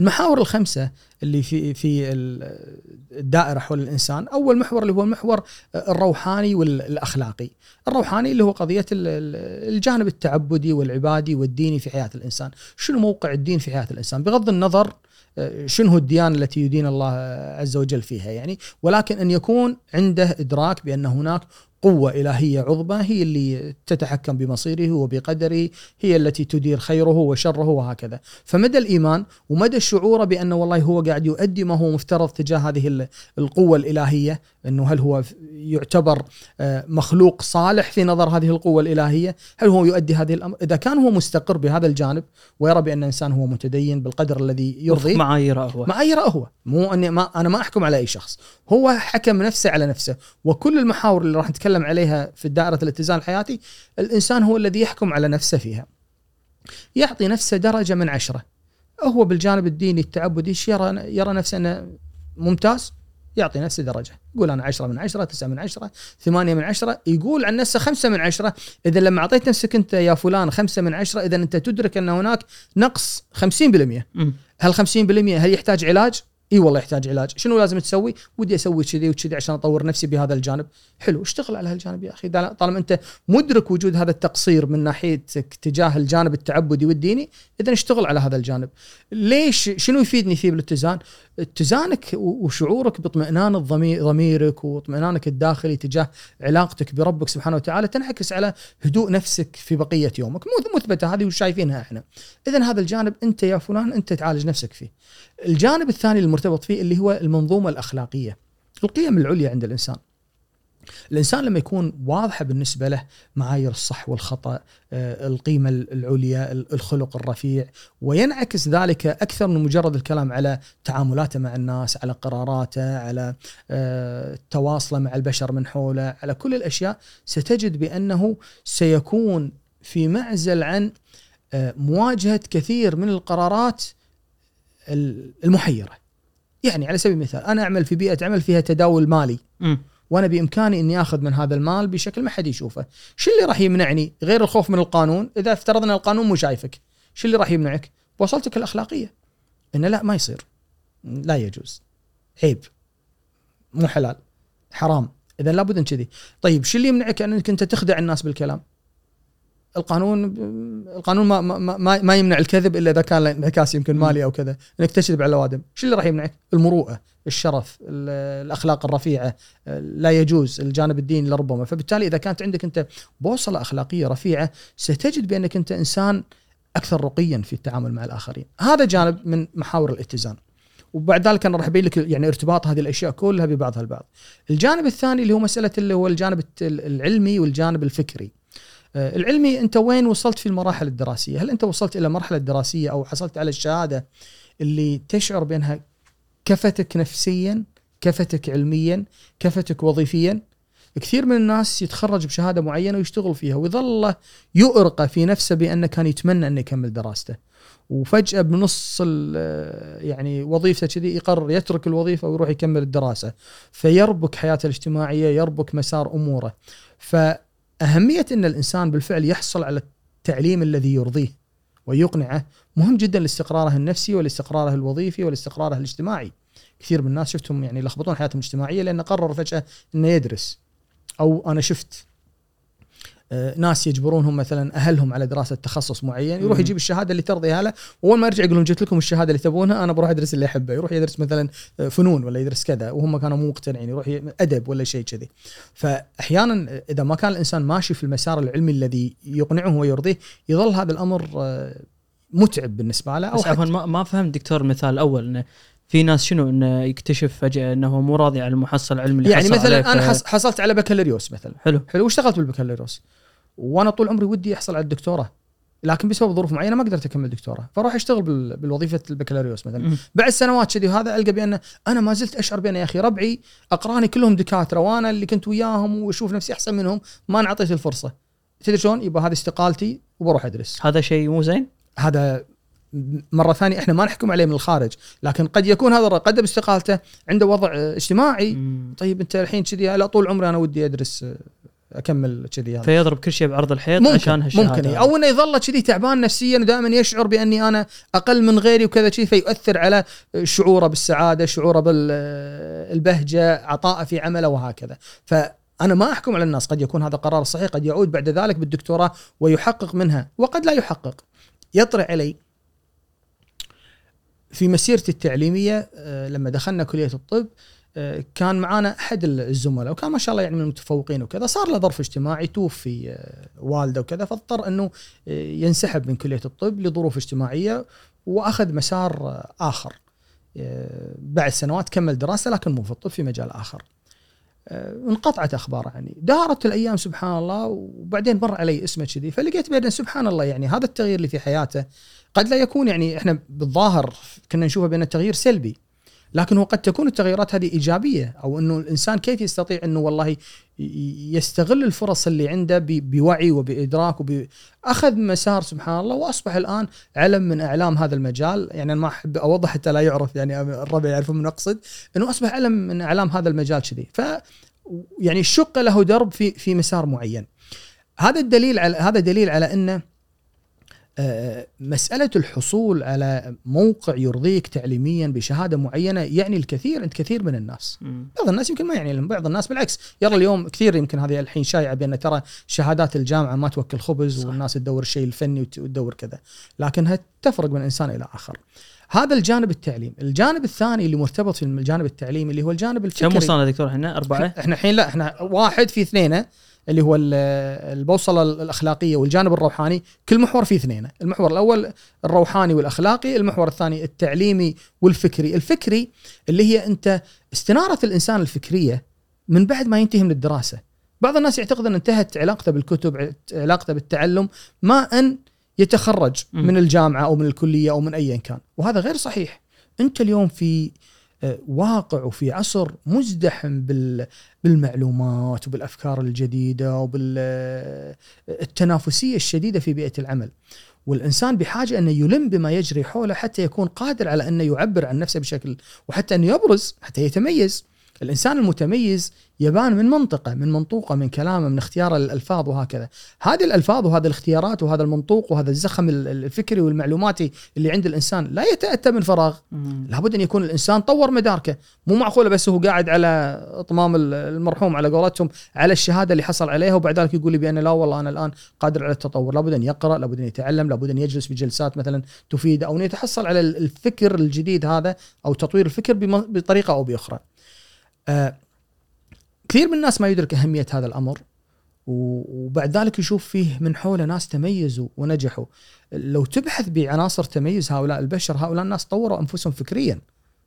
المحاور الخمسة اللي في في ال- الدائرة حول الإنسان، أول محور اللي هو المحور الروحاني والأخلاقي. الروحاني اللي هو قضية ال- ال- الجانب التعبدي والعبادي والديني في حياة الإنسان، شنو موقع الدين في حياة الإنسان؟ بغض النظر آه، شنو هو الديانة التي يدين الله عز وجل فيها يعني، ولكن أن يكون عنده إدراك بأن هناك قوة إلهية عظمى هي اللي تتحكم بمصيره وبقدره هي التي تدير خيره وشره وهكذا. فمدى الإيمان ومدى شعوره بأنه والله هو قاعد يؤدي ما هو مفترض تجاه هذه ال- القوة الإلهية أنه هل هو يعتبر آه، مخلوق صالح في نظر هذه القوة الإلهية؟ هل هو يؤدي هذه الأمر إذا كان هو مستقر بهذا الجانب ويرى بأن الإنسان هو متدين بالقدر الذي يرضيه معاييره هو. معاييره هو. مو أني ما أنا ما أحكم على أي شخص. هو حكم نفسه على نفسه وكل المحاور اللي راح نتكلم عليها في دائرة الاتزان الحياتي الإنسان هو الذي يحكم على نفسه فيها. يعطي نفسه درجة من عشرة. هو بالجانب الديني التعبدي يرى؟ يرى نفسه أنه ممتاز يعطي نفسه درجة. يقول أنا عشرة من عشرة تسعة من عشرة ثمانية من عشرة يقول عن نفسه خمسة من عشرة. إذا لما أعطيت نفسك أنت يا فلان خمسة من عشرة إذا أنت تدرك أن هناك نقص خمسين بالمئة مم. هل 50% هل يحتاج علاج؟ إي والله يحتاج علاج، شنو لازم تسوي؟ ودي أسوي كذي وكذي عشان أطور نفسي بهذا الجانب، حلو اشتغل على هالجانب يا أخي طالما أنت مدرك وجود هذا التقصير من ناحيتك تجاه الجانب التعبدي والديني، اذا اشتغل على هذا الجانب. ليش شنو يفيدني فيه بالاتزان؟ اتزانك وشعورك باطمئنان الضمير ضميرك واطمئنانك الداخلي تجاه علاقتك بربك سبحانه وتعالى تنعكس على هدوء نفسك في بقية يومك، مثبتة هذه وشايفينها إحنا. اذا هذا الجانب أنت يا فلان أنت تعالج نفسك فيه. الجانب الثاني المرتبط فيه اللي هو المنظومة الأخلاقية. القيم العليا عند الإنسان. الإنسان لما يكون واضحة بالنسبة له معايير الصح والخطأ آه، القيمة العليا الخلق الرفيع وينعكس ذلك أكثر من مجرد الكلام على تعاملاته مع الناس على قراراته على آه، تواصله مع البشر من حوله على كل الأشياء ستجد بأنه سيكون في معزل عن آه، مواجهة كثير من القرارات المحيرة يعني على سبيل المثال أنا أعمل في بيئة عمل فيها تداول مالي م. وأنا بإمكاني إني آخذ من هذا المال بشكل ما حد يشوفه، شو اللي راح يمنعني غير الخوف من القانون؟ إذا افترضنا القانون مو شايفك، شو اللي راح يمنعك؟ وصلتك الأخلاقية. انه لا ما يصير. لا يجوز. عيب. مو حلال. حرام. إذا لابد ان كذي. طيب شو اللي يمنعك أنك أنت تخدع الناس بالكلام؟ القانون القانون ما ما ما يمنع الكذب إلا إذا كان انعكاس يمكن مالي أو كذا إنك تكذب على الأوادم. شو اللي راح يمنعك؟ المروءة الشرف الأخلاق الرفيعة لا يجوز الجانب الديني لربما. فبالتالي إذا كانت عندك أنت بوصلة أخلاقية رفيعة ستجد بأنك أنت إنسان أكثر رقيا في التعامل مع الآخرين. هذا جانب من محاور الاتزان. وبعد ذلك أنا راح أبين لك يعني ارتباط هذه الأشياء كلها ببعضها البعض. الجانب الثاني اللي هو مسألة اللي هو الجانب العلمي والجانب الفكري. العلمي أنت وين وصلت في المراحل الدراسية؟ هل أنت وصلت إلى مرحلة دراسية أو حصلت على الشهادة اللي تشعر بأنها كفتك نفسيا، كفتك علميا، كفتك وظيفيا؟ كثير من الناس يتخرج بشهادة معينة ويشتغل فيها ويظل يؤرق في نفسه بأنه كان يتمنى انه يكمل دراسته. وفجأة بنص يعني وظيفته كذي يقرر يترك الوظيفة ويروح يكمل الدراسة فيربك حياته الاجتماعية يربك مسار أموره ف أهمية إن الإنسان بالفعل يحصل على التعليم الذي يرضيه ويقنعه مهم جدا لاستقراره النفسي ولاستقراره الوظيفي ولاستقراره الاجتماعي. كثير من الناس شفتهم يعني يلخبطون حياتهم الاجتماعية لأنه قرر فجأة إنه يدرس. أو أنا شفت ناس يجبرونهم مثلا أهلهم على دراسة تخصص معين يروح يجيب الشهادة اللي ترضيها له وأول ما يرجع يقول لهم جبت لكم الشهادة اللي تبونها أنا بروح أدرس اللي أحبه يروح يدرس مثلا آه، فنون ولا يدرس كذا وهم كانوا مو مقتنعين يروح أدب ولا شيء كذي. فاحيانا إذا ما كان الإنسان ماشي في المسار العلمي الذي يقنعه ويرضيه يظل هذا الأمر آه، متعب بالنسبة له أو بس عفوا ما, ما فهمت دكتور المثال الأول إنه في ناس شنو انه يكتشف فجأة إنه مو راضي على المحصل العلمي اللي يعني مثلا أنا حصلت على بكالوريوس مثلا. حلو. حلو. واشتغلت بالبكالوريوس. وأنا طول عمري ودي أحصل على الدكتوراه. لكن بسبب ظروف معينة ما قدرت أكمل دكتوراه. فأروح أشتغل بالوظيفة البكالوريوس مثلا. بعد سنوات كذي وهذا ألقى بأن أنا ما زلت أشعر بان يا أخي ربعي أقراني كلهم دكاترة وأنا اللي كنت وياهم وأشوف نفسي أحسن منهم ما انعطيت الفرصة. تدري شلون؟ يبقى هذه استقالتي وبروح أدرس. هذا شيء مو زين؟ هذا مرة ثانية إحنا ما نحكم عليه من الخارج لكن قد يكون هذا قدم استقالته عنده وضع اجتماعي مم. طيب أنت الحين كذي لا طول عمري أنا ودي أدرس أكمل كذي. فيضرب كل شيء بعرض الحيط ممكن عشان هالشهادة ممكن أو إنه يظل كذي تعبان نفسيا ودائما يشعر بأني أنا أقل من غيري وكذا شيء فيؤثر على شعوره بالسعادة، شعوره بالبهجه، عطاءه في عمله وهكذا. فأنا ما أحكم على الناس قد يكون هذا قرار صحيح قد يعود بعد ذلك بالدكتوراه ويحقق منها وقد لا يحقق. يطرح علي في مسيرتي التعليمية آه، لما دخلنا كلية الطب كان معانا أحد الزملاء وكان ما شاء الله يعني من المتفوقين وكذا. صار له ظرف اجتماعي توفي آه، والده وكذا فاضطر إنه آه، ينسحب من كلية الطب لظروف اجتماعية وأخذ مسار آه، آخر. بعد سنوات كمل دراسة لكن مو في الطب في مجال آخر. انقطعت أخباره عني دارت الأيام سبحان الله وبعدين مر علي اسمه كذي فلقيت بأن سبحان الله يعني هذا التغيير اللي في حياته قد لا يكون يعني إحنا بالظاهر كنا نشوفه بأن التغيير سلبي لكن هو قد تكون التغيرات هذه إيجابية أو إنه الإنسان كيف يستطيع إنه والله يستغل الفرص اللي عنده بوعي وبإدراك أخذ مسار سبحان الله وأصبح الآن علم من إعلام هذا المجال. يعني أنا ما أحب أوضح حتى لا يعرف يعني الربع يعرفون من أقصد إنه أصبح علم من إعلام هذا المجال كذي. ف يعني شق له درب في في مسار معين. هذا الدليل على هذا دليل على إنه مسألة الحصول على موقع يرضيك تعليميا بشهادة معينة يعني الكثير عند كثير من الناس. بعض الناس يمكن ما يعني لهم بعض الناس بالعكس. يرى اليوم كثير يمكن هذه الحين شائعة بأن ترى شهادات الجامعة ما توكل خبز صح. والناس تدور الشيء الفني وتدور كذا. لكنها تفرق من إنسان إلى آخر. هذا الجانب التعليم. الجانب الثاني اللي مرتبط في الجانب التعليمي اللي هو الجانب الفكري. كم وصلنا دكتور؟ إحنا أربعة؟ إحنا الحين لا إحنا واحد في اثنين. اللي هو البوصلة الأخلاقية والجانب الروحاني كل محور فيه اثنين. المحور الأول الروحاني والأخلاقي المحور الثاني التعليمي والفكري. الفكري اللي هي أنت استنارة الإنسان الفكرية من بعد ما ينتهي من الدراسة. بعض الناس يعتقد أن انتهت علاقته بالكتب علاقته بالتعلم ما أن يتخرج. من الجامعة أو من الكلية أو من ايا كان. وهذا غير صحيح. أنت اليوم في واقع وفي عصر مزدحم بال- بالمعلومات وبالأفكار الجديدة وبالتنافسيه الشديدة في بيئة العمل. والإنسان بحاجة انه يلم بما يجري حوله حتى يكون قادر على انه يعبر عن نفسه بشكل وحتى انه يبرز حتى يتميز. الإنسان المتميز يبان من منطقه من منطوقه من كلامه من اختيار الألفاظ وهكذا. هذه الألفاظ وهذه الاختيارات وهذا المنطوق وهذا الزخم ال- الفكري والمعلوماتي اللي عند الإنسان لا يتأتى من فراغ. لابد أن يكون الإنسان طور مداركه. مو معقولة بس هو قاعد على إطمام ال- المرحوم على قولتهم على الشهادة اللي حصل عليها وبعد ذلك يقول لي بأن لا والله أنا الآن قادر على التطور. لابد أن يقرأ لابد أن يتعلم لابد أن يجلس بجلسات مثلا تفيد أو أن يتحصل على ال- الفكر الجديد هذا أو تطوير الفكر بطريقة أو بأخرى. آه كثير من الناس ما يدرك أهمية هذا الأمر وبعد ذلك يشوف فيه من حوله ناس تميزوا ونجحوا. لو تبحث بعناصر تميز هؤلاء البشر هؤلاء الناس طوروا أنفسهم فكريا.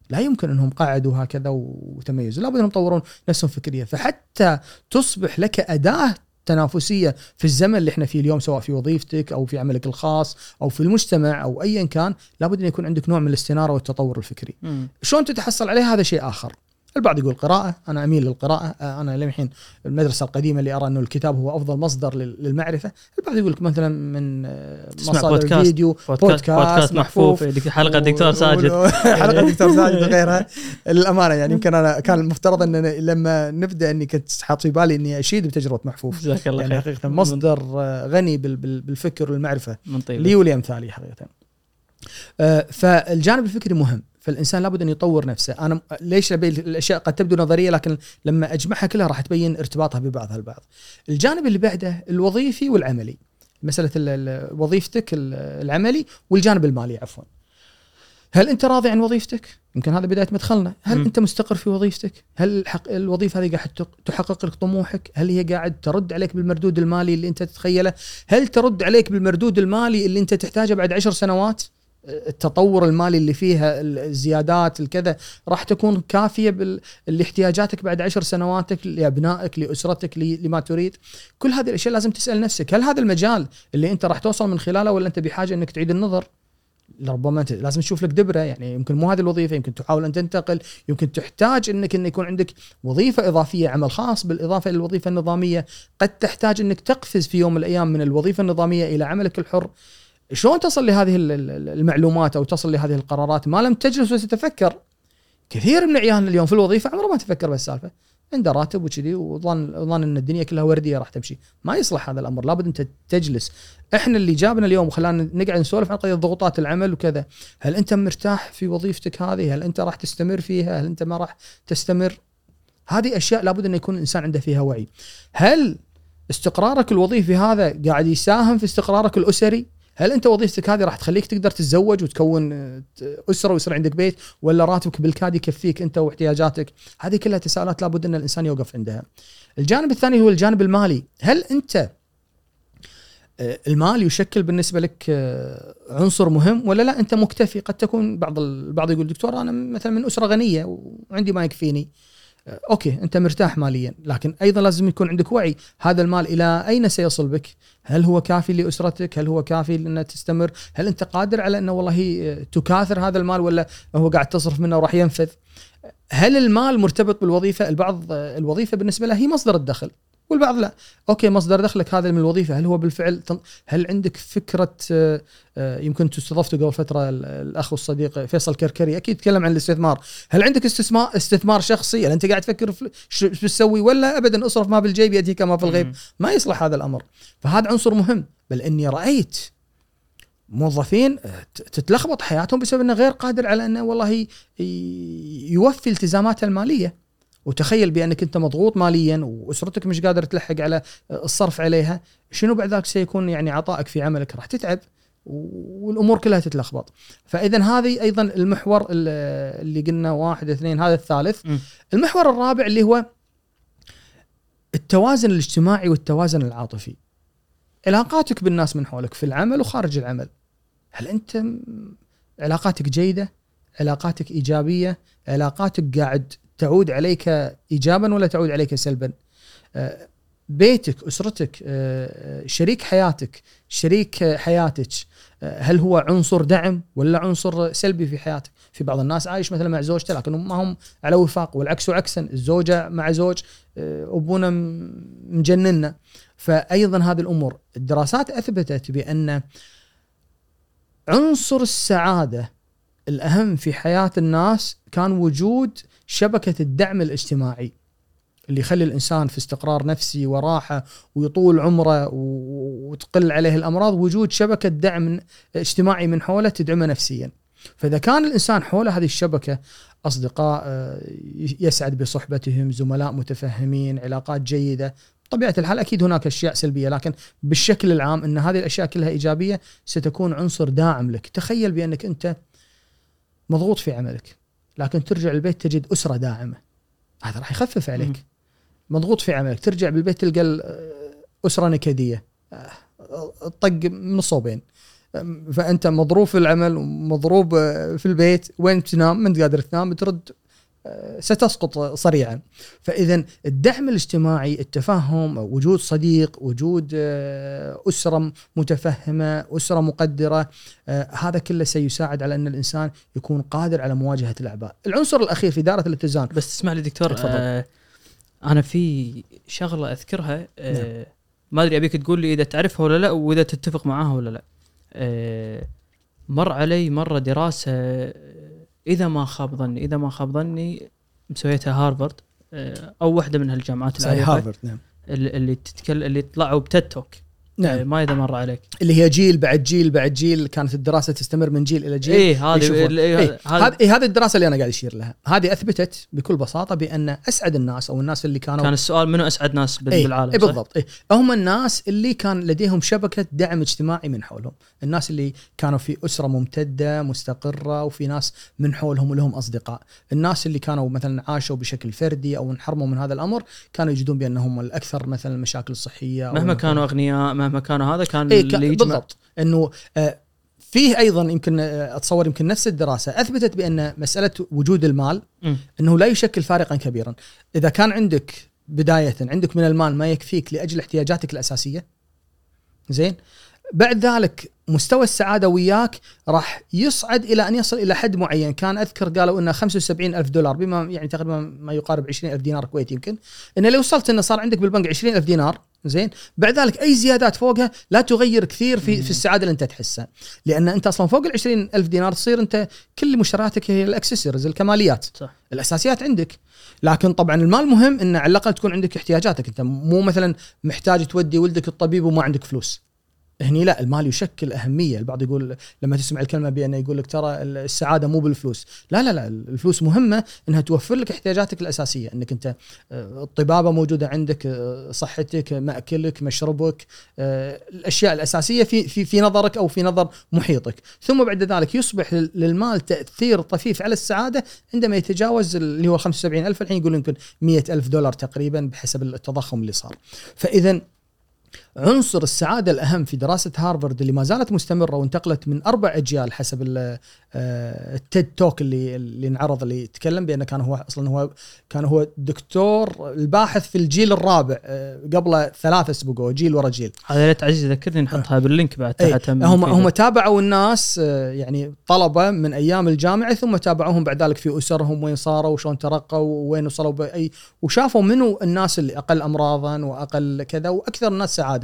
لا يمكن إنهم قعدوا هكذا وتميزوا لابد إنهم يطورون نفسهم فكريا. فحتى تصبح لك أداة تنافسية في الزمن اللي إحنا فيه اليوم سواء في وظيفتك أو في عملك الخاص أو في المجتمع أو ايا كان لابد إن يكون عندك نوع من الاستنارة والتطور الفكري. شلون تتحصل عليه؟ هذا شيء آخر. البعض يقول قراءة أنا أميل للقراءة آه، أنا للحين المدرسة القديمة اللي أرى أنه الكتاب هو أفضل مصدر لل- للمعرفة. البعض يقول لك مثلا من آه، مصادر بودكاست. فيديو بودكاست, بودكاست محفوف دك- حلقة دكتور ساجد. حلقة دكتور ساجد وغيرها. للأمانة يعني يمكن أنا كان المفترض أنا لما نبدأ إني كنت حاط في بالي إني أشيد بتجربة محفوف. جزاك الله يعني خير. حقيقة مصدر آه، غني بال- بال- بالفكر طيب لي ولامثالي حقيقة. آه، فالجانب الفكري مهم. فالإنسان لابد أن يطور نفسه. أنا م- ليش أبي الأشياء قد تبدو نظرية لكن لما أجمعها كلها راح تبين ارتباطها ببعضها البعض. الجانب اللي بعده الوظيفي والعملي. مسألة ال- ال- وظيفتك ال- العملي والجانب المالي عفوا. هل أنت راضي عن وظيفتك؟ يمكن هذا بداية مدخلنا. هل مم. أنت مستقر في وظيفتك؟ هل الوظيفة هذه قاعد تحقق لك طموحك؟ هل هي قاعد ترد عليك بالمردود المالي اللي أنت تتخيله؟ هل ترد عليك بالمردود المالي اللي أنت تحتاجه بعد عشر سنوات؟ التطور المالي اللي فيها الزيادات الكذا راح تكون كافية. لاحتياجاتك بعد عشر سنواتك لأبنائك لأسرتك. لما تريد كل هذه الأشياء لازم تسأل نفسك هل هذا المجال اللي أنت راح توصل من خلاله ولا أنت بحاجة أنك تعيد النظر ربما أنت لازم تشوف لك دبرة يعني يمكن مو هذه الوظيفة يمكن تحاول أن تنتقل يمكن تحتاج أنك أن يكون عندك وظيفة إضافية عمل خاص بالإضافة إلى الوظيفة النظامية قد تحتاج أنك تقفز في يوم من الأيام من الوظيفة النظامية إلى عملك الحر شلون تصل لهذه ال- ال- المعلومات أو تصل لهذه القرارات؟ ما لم تجلس وتتفكر كثير من عيالنا اليوم في الوظيفة عمره ما تفكر بالسالفة. عنده راتب وكذي وظن ظن إن الدنيا كلها وردية راح تمشي. ما يصلح هذا الأمر. لابد انت تجلس. إحنا اللي جابنا اليوم وخلانا نقعد نسولف عن قضية ضغوطات العمل وكذا. هل أنت مرتاح في وظيفتك هذه؟ هل أنت راح تستمر فيها؟ هل أنت ما راح تستمر؟ هذه أشياء لابد أن يكون الإنسان عنده فيها وعي. هل استقرارك الوظيفي هذا قاعد يساهم في استقرارك الأسري؟ هل أنت وظيفتك هذه راح تخليك تقدر تتزوج وتكون آه، أسرة ويصير عندك بيت ولا راتبك بالكاد يكفيك أنت واحتياجاتك؟ هذه كلها تساؤلات لابد أن الإنسان يوقف عندها. الجانب الثاني هو الجانب المالي. هل أنت آه، المال يشكل بالنسبة لك آه، عنصر مهم ولا لا؟ أنت مكتفي قد تكون بعض البعض يقول دكتور أنا مثلا من أسرة غنية وعندي ما يكفيني. okay أنت مرتاح ماليا لكن أيضا لازم يكون عندك وعي. هذا المال إلى أين سيصل بك؟ هل هو كافي لأسرتك؟ هل هو كافي لأن تستمر؟ هل أنت قادر على أنه والله آه، تكاثر هذا المال ولا هو قاعد تصرف منه وراح ينفذ؟ هل المال مرتبط بالوظيفة؟ البعض آه، الوظيفة بالنسبة له هي مصدر الدخل. والبعض لا. أوكي مصدر دخلك هذا من الوظيفة. هل هو بالفعل هل عندك فكرة آه، آه، يمكن أنتم استضفتوا قبل فترة ال- الأخ والصديق فيصل كركري. أكيد تكلم عن الاستثمار. هل عندك استثمار استثمار شخصي؟ هل أنت قاعد تفكر شو بتسوي ولا ابدا اصرف ما بالجيب يأتيك ما في الغيب. ما يصلح هذا الأمر. فهذا عنصر مهم. بل إني رأيت موظفين آه، تتلخبط حياتهم بسبب إنه غير قادر على إنه والله يوفي التزاماته المالية. وتخيل بأنك أنت مضغوط ماليا وأسرتك مش قادر تلحق على الصرف عليها شنو بعد ذاك سيكون يعني عطائك في عملك؟ راح تتعب والأمور كلها تتلخبط. فاذا هذه أيضا المحور ال- اللي قلنا واحد اثنين هذا الثالث. المحور الرابع اللي هو التوازن الاجتماعي والتوازن العاطفي. علاقاتك بالناس من حولك في العمل وخارج العمل. هل أنت علاقاتك جيدة؟ علاقاتك إيجابية؟ علاقاتك قاعد تعود عليك ايجابا ولا تعود عليك سلبا؟ آه، بيتك أسرتك آه، شريك حياتك شريك حياتك آه، هل هو عنصر دعم ولا عنصر سلبي في حياتك؟ في بعض الناس عايش مثلا مع زوجته لكن ما هم على وفاق والعكس عكسا الزوجة مع زوج أبونا مجننا فايضا هذه الأمور. الدراسات أثبتت بأن عنصر السعادة الأهم في حياة الناس كان وجود شبكة الدعم الاجتماعي اللي يخلي الإنسان في استقرار نفسي وراحة ويطول عمره وتقل عليه الأمراض وجود شبكة دعم اجتماعي من حوله تدعمه نفسيا. فإذا كان الإنسان حول هذه الشبكة أصدقاء آه، يسعد بصحبتهم، زملاء متفهمين، علاقات جيدة، طبيعه الحال أكيد هناك أشياء سلبية لكن بالشكل العام إن هذه الأشياء كلها إيجابية ستكون عنصر داعم لك، تخيل بأنك أنت مضغوط في عملك. لكن ترجع البيت تجد أسرة داعمة. هذا راح يخفف عليك. مضغوط في عملك، ترجع بالبيت تلقى أسرة نكدية. طق من الصوبين. فأنت مضروب في العمل ومضروب في البيت وين تنام ما انت قادر تنام ترد ستسقط صريعا. فاذا الدعم الاجتماعي التفهم وجود صديق وجود آه، أسرة متفهمة أسرة مقدرة آه، هذا كله سيساعد على أن الإنسان يكون قادر على مواجهة الأعباء. العنصر الأخير في دائره الاتزان. بس اسمح لي دكتور آه أنا في شغلة أذكرها آه نعم. ما أدري أبيك تقول لي إذا تعرفها ولا لا وإذا تتفق معاها ولا لا. آه مر علي مرة دراسة إذا ما خاب ظني إذا ما خاب ظني مسويتها هارفارد آه، أو واحدة من هالجامعات العريقة هارفارد نعم. اللي تتكلم اللي طلعوا بتيد توك. نعم. آه، ما اذا مر عليك. اللي هي جيل بعد جيل بعد جيل كانت الدراسة تستمر من جيل إلى جيل اي هذه إيه هذه إيه هذه الدراسة اللي أنا قاعد اشير لها. هذه أثبتت بكل بساطة بأن أسعد الناس أو الناس اللي كانوا كان السؤال منو أسعد ناس إيه بالعالم إيه بالضبط. إيه هم الناس اللي كان لديهم شبكة دعم اجتماعي من حولهم. الناس اللي كانوا في أسرة ممتدة مستقرة وفي ناس من حولهم ولهم أصدقاء. الناس اللي كانوا مثلا عاشوا بشكل فردي أو انحرموا من هذا الأمر كانوا يجدون بأنهم الأكثر مثلا المشاكل الصحيه مهما كانوا أغنياء مهما كانوا هذا كان إيه اللي بالضبط. إنه آه فيه أيضا يمكن آه، أتصور يمكن نفس الدراسة. أثبتت بأن مسألة وجود المال م. إنه لا يشكل فارقا كبيرا. إذا كان عندك بداية عندك من المال ما يكفيك لأجل احتياجاتك الأساسية زين بعد ذلك مستوى السعادة وياك راح يصعد إلى أن يصل إلى حد معين. كان أذكر قالوا إنه 75 ألف دولار بما يعني تقريبا ما يقارب 20 ألف دينار كويتي يمكن. إن لو وصلت إنه صار عندك بالبنك 20 ألف دينار زين. بعد ذلك أي زيادات فوقها لا تغير كثير في في السعادة اللي أنت تحسها. لأن أنت أصلا فوق ال 20 ألف دينار تصير أنت كل مشترياتك هي الأكسسوارز الكماليات. صح. الأساسيات عندك. لكن طبعا المال مهم إنه على الأقل تكون عندك احتياجاتك. أنت مو مثلا محتاج تودي ولدك الطبيب وما عندك فلوس. هني لا المال يشكل أهمية. البعض يقول لما تسمع الكلمة بأنه يقول لك ترى السعادة مو بالفلوس. لا لا لا الفلوس مهمة إنها توفر لك احتياجاتك الأساسية. إنك أنت آه، الطبابة موجودة عندك آه، صحتك مأكلك مشربك آه، الأشياء الأساسية في في في نظرك أو في نظر محيطك. ثم بعد ذلك يصبح للمال تأثير طفيف على السعادة عندما يتجاوز اللي هو 75000 الحين يقول يمكن 100000 دولار تقريبا بحسب التضخم اللي صار. فاذا عنصر السعادة الأهم في دراسة هارفارد اللي ما زالت مستمرة وانتقلت من أربع أجيال حسب آه، التيد توك اللي اللي انعرض اللي يتكلم بأنه كان هو أصلا هو كان هو دكتور الباحث في الجيل الرابع آه، قبل ثلاثة سبقوا جيل ورا جيل. هذا لا تعزيز ذكرني نحطها باللينك بعد تحت هم هم تابعوا الناس آه، يعني طلبة من أيام الجامعة ثم تابعوهم بعد ذلك في أسرهم وين صاروا وشلون ترقوا وين وصلوا بأي وشافوا منو الناس اللي أقل امراضا وأقل كذا وأكثر الناس سعادة.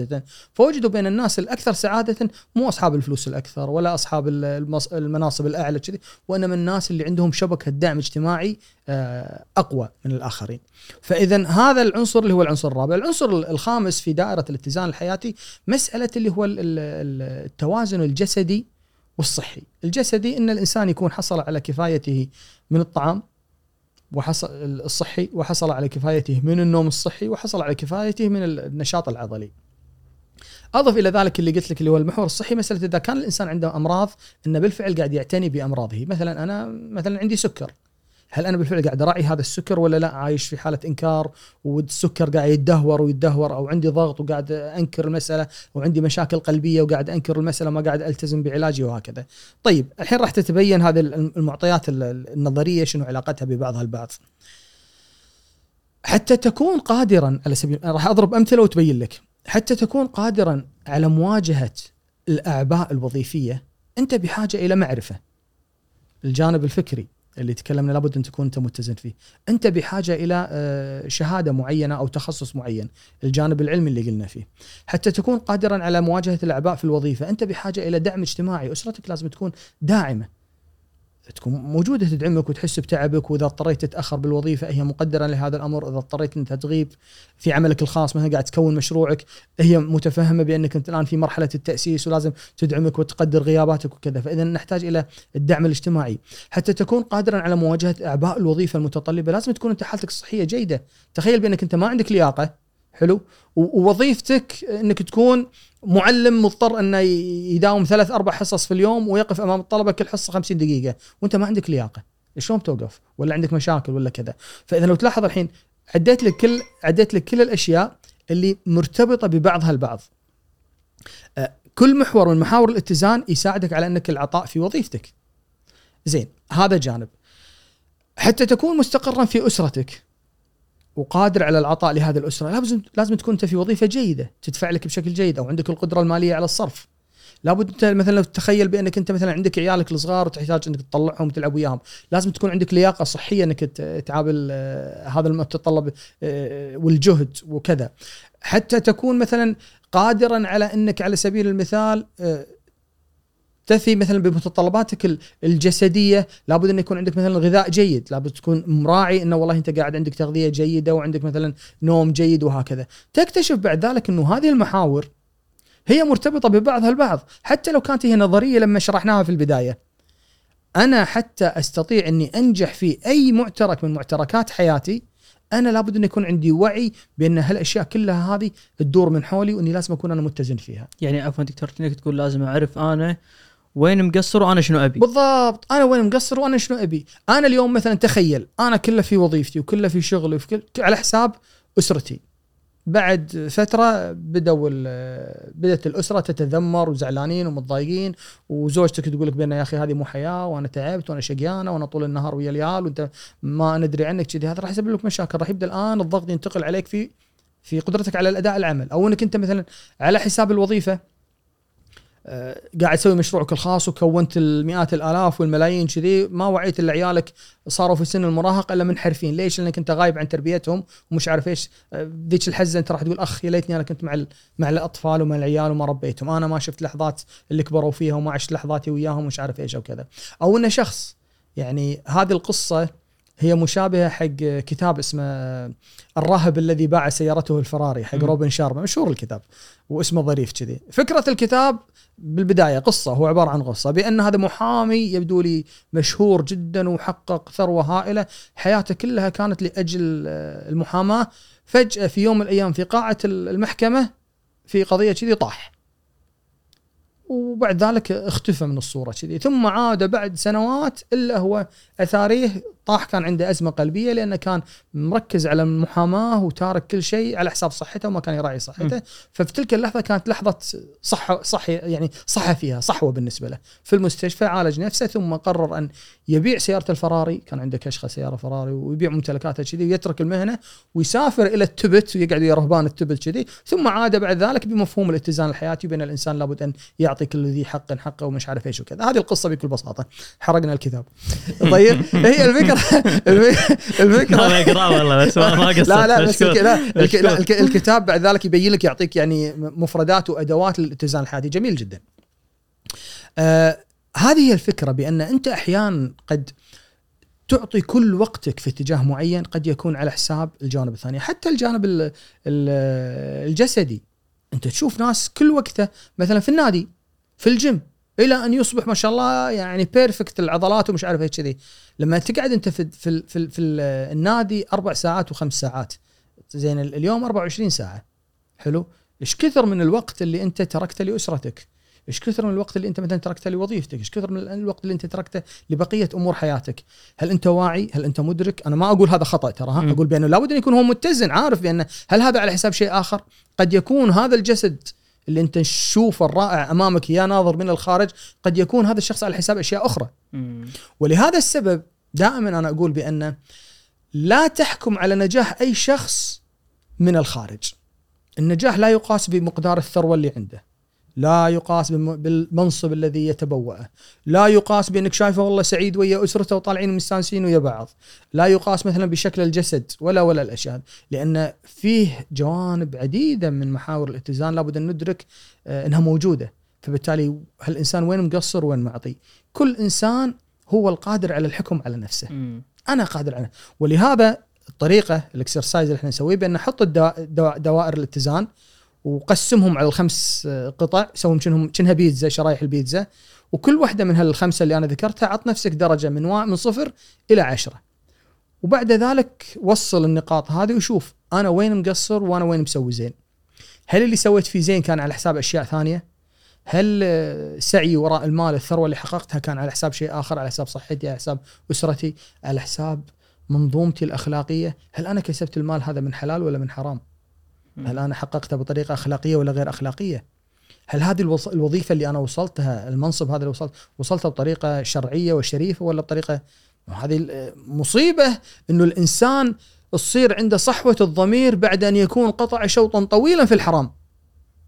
فوجدوا بين الناس الأكثر سعادة مو أصحاب الفلوس الأكثر ولا أصحاب المناصب الأعلى كذي وإنما الناس اللي عندهم شبكه دعم اجتماعي آه، أقوى من الآخرين. فاذا هذا العنصر اللي هو العنصر الرابع، العنصر الخامس في دائرة الاتزان الحياتي مسألة اللي هو التوازن الجسدي والصحي. الجسدي إن الإنسان يكون حصل على كفايته من الطعام وحصل الصحي وحصل على كفايته من النوم الصحي وحصل على كفايته من النشاط العضلي. أضف إلى ذلك اللي قلت لك اللي هو المحور الصحي مسألة إذا كان الإنسان عنده أمراض إنه بالفعل قاعد يعتني بأمراضه مثلا أنا مثلا عندي سكر هل أنا بالفعل قاعد أراعي هذا السكر ولا لا عايش في حالة إنكار والسكر قاعد يتدهور ويتدهور أو عندي ضغط وقاعد أنكر المسألة وعندي مشاكل قلبية وقاعد أنكر المسألة ما قاعد ألتزم بعلاجي وهكذا. طيب الحين راح تتبين هذه المعطيات النظرية شنو علاقتها ببعضها البعض. حتى تكون قادرا على سبيل راح أضرب أمثلة وتبين لك حتى تكون قادرا على مواجهة الأعباء الوظيفية أنت بحاجة إلى معرفة. الجانب الفكري اللي تكلمنا لابد أن تكون أنت متزن فيه. أنت بحاجة إلى آه، شهادة معينة أو تخصص معين. الجانب العلمي اللي قلنا فيه. حتى تكون قادرا على مواجهة الأعباء في الوظيفة أنت بحاجة إلى دعم اجتماعي. أسرتك لازم تكون داعمة. تكون موجودة تدعمك وتحس بتعبك وإذا اضطريت تتأخر بالوظيفة هي مقدرة لهذا الأمر إذا اضطريت أنت تغيب في عملك الخاص مثلا قاعد تكون مشروعك هي متفهمة بأنك أنت الآن في مرحلة التأسيس ولازم تدعمك وتقدر غياباتك وكذا فاذا نحتاج إلى الدعم الاجتماعي. حتى تكون قادرا على مواجهة أعباء الوظيفة المتطلبة لازم تكون أنت حالتك الصحيه جيدة. تخيل بأنك أنت ما عندك لياقة حلو. ووظيفتك إنك تكون معلم مضطر إنه يداوم ثلاث أربع حصص في اليوم ويقف أمام الطلبة كل حصة 50 دقيقة. وأنت ما عندك لياقة. شلون توقف ولا عندك مشاكل ولا كذا. فإذا لو تلاحظ الحين عديت لك كل عديت لك كل الأشياء اللي مرتبطة ببعضها البعض كل محور من محاور الاتزان يساعدك على إنك العطاء في وظيفتك. زين هذا جانب. حتى تكون مستقرا في أسرتك وقادر على العطاء لهذه الأسرة. لازم لازم تكون أنت في وظيفة جيدة تدفع لك بشكل جيد أو عندك القدرة المالية على الصرف. لابد أنت مثلا لو تتخيل بأنك أنت مثلا عندك عيالك الصغار وتحتاج أنك تطلعهم وتلعب وياهم، لازم تكون عندك لياقة صحية أنك تعامل آه، هذا المتطلب آه، والجهد وكذا. حتى تكون مثلا قادرا على أنك على سبيل المثال تفي مثلا بمتطلباتك الجسدية لابد أن يكون عندك مثلا غذاء جيد لابد تكون مراعي إنه والله أنت قاعد عندك تغذية جيدة وعندك مثلا نوم جيد وهكذا تكتشف بعد ذلك إنه هذه المحاور هي مرتبطة ببعضها البعض حتى لو كانت هي نظرية لما شرحناها في البداية أنا حتى أستطيع أني أنجح في أي معترك من معتركات حياتي أنا لابد أن يكون عندي وعي بأن هالأشياء كلها هذه تدور من حولي وإني لازم أكون أنا متزن فيها. يعني عفوا دكتور تقول لازم أعرف أنا وين مقصر وأنا شنو أبي؟ بالضبط. أنا وين مقصر وأنا شنو أبي؟ أنا اليوم مثلا تخيل أنا كله في وظيفتي وكله في شغلي وفي كل على حساب أسرتي. بعد فترة بدوا بدأت الأسرة تتذمر وزعلانين ومتضايقين وزوجتك تقول لك بان يا أخي هذه مو حياة وأنا تعبت وأنا شقيانة وأنا طول النهار ويا العيال وأنت ما ندري عنك كذي. هذا راح يسبب لك مشاكل. راح يبدأ الآن الضغط ينتقل عليك في في قدرتك على الأداء العمل. أو إنك أنت مثلا على حساب الوظيفة آه، قاعد تسوي مشروعك الخاص وكونت المئات الآلاف والملايين كذي ما وعيت إلا عيالك صاروا في سن المراهقة إلا منحرفين. ليش؟ لأنك أنت غايب عن تربيتهم ومش عارف إيش. آه، ذيك الحزة أنت راح تقول أخ يا ليتني أنا كنت مع مع الأطفال ومع العيال وما ربيتهم. أنا ما شفت لحظات اللي كبروا فيها وما عشت لحظاتي وياهم ومش عارف إيش أو كذا. أو إنه شخص يعني هذه القصة هي مشابهة حق كتاب اسمه الراهب الذي باع سيارته الفراري حق روبن شارما مشهور الكتاب واسمه ظريف كذي. فكرة الكتاب بالبداية قصة هو عبارة عن قصة بأن هذا محامي يبدو لي مشهور جدا وحقق ثروة هائلة حياته كلها كانت لأجل المحاماة. فجأة في يوم من الأيام في قاعة المحكمة في قضية كذي طاح. وبعد ذلك اختفى من الصورة كذي. ثم عاد بعد سنوات إلا هو أثاريه طاح كان عنده أزمة قلبية لأنه كان مركز على المحاماة وتارك كل شيء على حساب صحته وما كان يراعي صحته. ففي تلك اللحظة كانت لحظة صح صح يعني صح فيها صحوة بالنسبة له. في المستشفى عالج نفسه ثم قرر أن يبيع سيارة الفراري. كان عنده كشخة سيارة فراري ويبيع ممتلكاته كذي ويترك المهنة ويسافر إلى التبت ويقعد ويا رهبان التبت كذي. ثم عاد بعد ذلك بمفهوم الاتزان الحياتي بين الإنسان لابد أن يعطي كل ذي حق حقه ومش عارف إيش وكذا. هذه القصة بكل بساطة. حرقنا الكتاب. طيب هي الفكرة الفكرة أنا اقراه والله بس ما قصرت لا لا بس لا الكتاب بعد ذلك يبين لك يعطيك يعني مفردات وأدوات للاتزان الحياتي جميل جدا. آه هذه هي الفكرة بأن أنت أحيانا قد تعطي كل وقتك في اتجاه معين قد يكون على حساب الجانب الثاني. حتى الجانب الجسدي. أنت تشوف ناس كل وقته مثلا في النادي في الجيم إلى أن يصبح ما شاء الله يعني perfect العضلات ومش عارف إيش كذي. لما تقعد أنت في في في, في النادي أربع ساعات وخمس ساعات. زين اليوم 24 ساعة. حلو؟ إيش كثر من الوقت اللي أنت تركته لأسرتك؟ إيش كثر من الوقت اللي أنت مثلا تركته لوظيفتك؟ إيش كثر من الوقت اللي أنت تركته لبقية أمور حياتك؟ هل أنت واعي؟ هل أنت مدرك؟ أنا ما أقول هذا خطأ ترى ها؟ أقول بأنه لابد أن يكون هو متزن عارف بأنه هل هذا على حساب شيء آخر؟ قد يكون هذا الجسد اللي انت تشوفه الرائع أمامك يا ناظر من الخارج قد يكون هذا الشخص على حساب أشياء أخرى. ولهذا السبب دائما أنا أقول بأن لا تحكم على نجاح أي شخص من الخارج. النجاح لا يقاس بمقدار الثروة اللي عنده. لا يقاس بالم- بالمنصب الذي يتبوأه. لا يقاس بأنك شايفه والله سعيد ويا أسرته وطالعين مستانسين ويا بعض. لا يقاس مثلا بشكل الجسد ولا ولا الأشياء. لأن فيه جوانب عديدة من محاور الاتزان لابد أن ندرك آه، إنها موجودة. فبالتالي هالانسان وين مقصر وين معطي؟ كل إنسان هو القادر على الحكم على نفسه. أنا قادر على. ولهذا الطريقة ال exercise اللي إحنا نسويه بأن نحط دوائر الاتزان وقسمهم على الخمس آه، قطع سوهم شنهم شنها بيتزا شرايح البيتزا. وكل واحدة من هالخمسة اللي أنا ذكرتها عط نفسك درجة من وا... من صفر إلى عشرة. وبعد ذلك وصل النقاط هذه وشوف أنا وين مقصر وأنا وين مسوي زين. هل اللي سويت فيه زين كان على حساب أشياء ثانية؟ هل آه، سعي وراء المال الثروة اللي حققتها كان على حساب شيء آخر على حساب صحتي على حساب أسرتي على حساب منظومتي الأخلاقية؟ هل أنا كسبت المال هذا من حلال ولا من حرام. هل أنا حققته بطريقة أخلاقية ولا غير أخلاقية؟ هل هذه الوظ- الوظيفة اللي أنا وصلتها المنصب هذا اللي وصلت وصلته بطريقة شرعية وشريفة ولا بطريقة هذه مصيبة إنه الإنسان تصير عنده صحوة الضمير بعد أن يكون قطع شوطا طويلا في الحرام.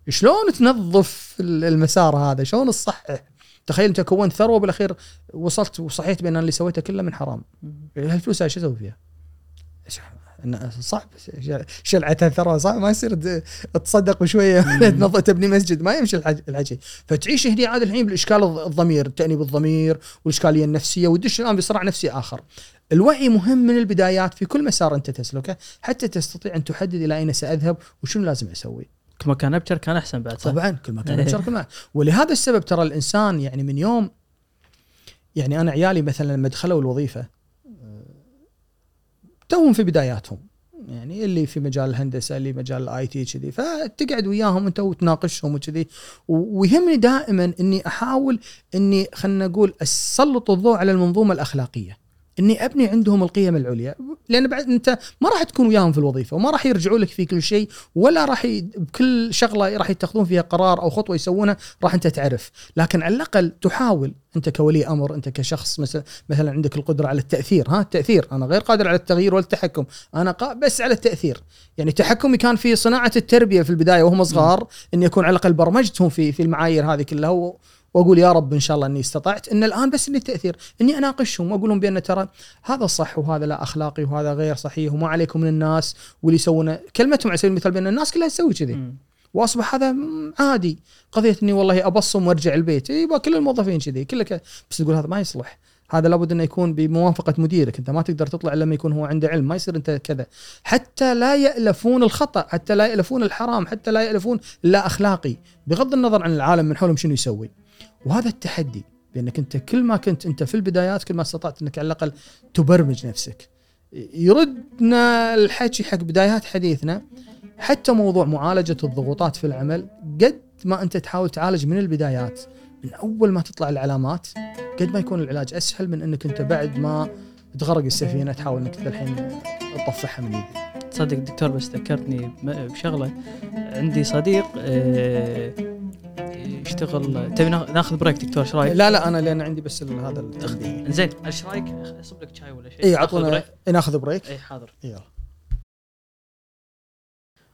شلون تنظف ال- المسار هذا؟ شلون تصحح تخيل أنت كونت ثروة بالاخير وصلت وصحيت بأن اللي سويته كله من حرام. هالفلوس شو أسوي فيها؟ إن- صعب. شلعتها ثروه صعب. ما يصير تصدق بشويه تبني مسجد ما يمشي الحكي فتعيش هني عاد الحين بالإشكال الض- الضمير تانيب الضمير والإشكالية النفسية وتدش الآن بصراع نفسي آخر. الوعي مهم من البدايات في كل مسار أنت تسلكه حتى تستطيع أن تحدد إلى أين سأذهب وشنو لازم أسوي. كل ما كان أبكر كان أحسن بعد صح؟ طبعا كل ما كان إيه. مشاركة معه ولهذا السبب ترى الإنسان يعني من يوم يعني أنا عيالي مثلا لما دخلوا الوظيفة توهم في بداياتهم. يعني اللي في مجال الهندسة اللي مجال ال IT كذي. فتقعد وياهم انت وتناقشهم وكذي. ويهمني دائما إني أحاول إني خلينا نقول أسلط الضوء على المنظومة الأخلاقية. إني أبني عندهم القيم العليا. لأن بعد أنت ما راح تكون وياهم في الوظيفة وما راح يرجعوا لك في كل شيء ولا راح ي... بكل شغلة راح يتخذون فيها قرار أو خطوة يسوونها راح أنت تعرف. لكن على الأقل تحاول أنت كولي أمر أنت كشخص مثلا مثلا عندك القدرة على التأثير. ها التأثير. أنا غير قادر على التغيير ولا التحكم. أنا قا... بس على التأثير. يعني تحكمي كان في صناعة التربية في البداية وهم صغار اني اكون على الأقل برمجتهم في في المعايير هذه كلها و... وأقول يا رب إن شاء الله إني استطعت إن الآن بس إني التأثير إني أناقشهم واقول لهم بأن ترى هذا صح وهذا لا أخلاقي وهذا غير صحيح وما عليكم من الناس واللي يسوونه. كلمتهم على سبيل المثال بأن الناس كلها تسوي كذي. وأصبح هذا عادي. قضية إني والله أبصم وأرجع البيت. يبقى كل الموظفين كذي كله ك... بس تقول هذا ما يصلح. هذا لابد إنه يكون بموافقة مديرك. أنت ما تقدر تطلع إلا لما يكون هو عنده علم. ما يصير أنت كذا. حتى لا يألفون الخطأ حتى لا يألفون الحرام حتى لا يألفون لا أخلاقي. بغض النظر عن العالم من حولهم شنو يسوي. وهذا التحدي بانك أنت كل ما كنت أنت في البدايات كل ما استطعت أنك على الأقل تبرمج نفسك يردنا الحكي حق بدايات حديثنا حتى موضوع معالجة الضغوطات في العمل قد ما أنت تحاول تعالج من البدايات من أول ما تطلع العلامات قد ما يكون العلاج أسهل من أنك أنت بعد ما تغرق السفينة تحاول أنك الحين تطفحها من إيدك. تصدق دكتور بس ذكرتني بشغلة عندي صديق آه، يشتغل تبي ناخ- ناخذ break دكتور إيش رأيك؟ لا لا أنا لأن عندي بس هذا التنبيه زين إيش رأيك اصب لك شاي ولا شيء؟ اي اعطونا break؟ إيه ناخذ break اي حاضر يلا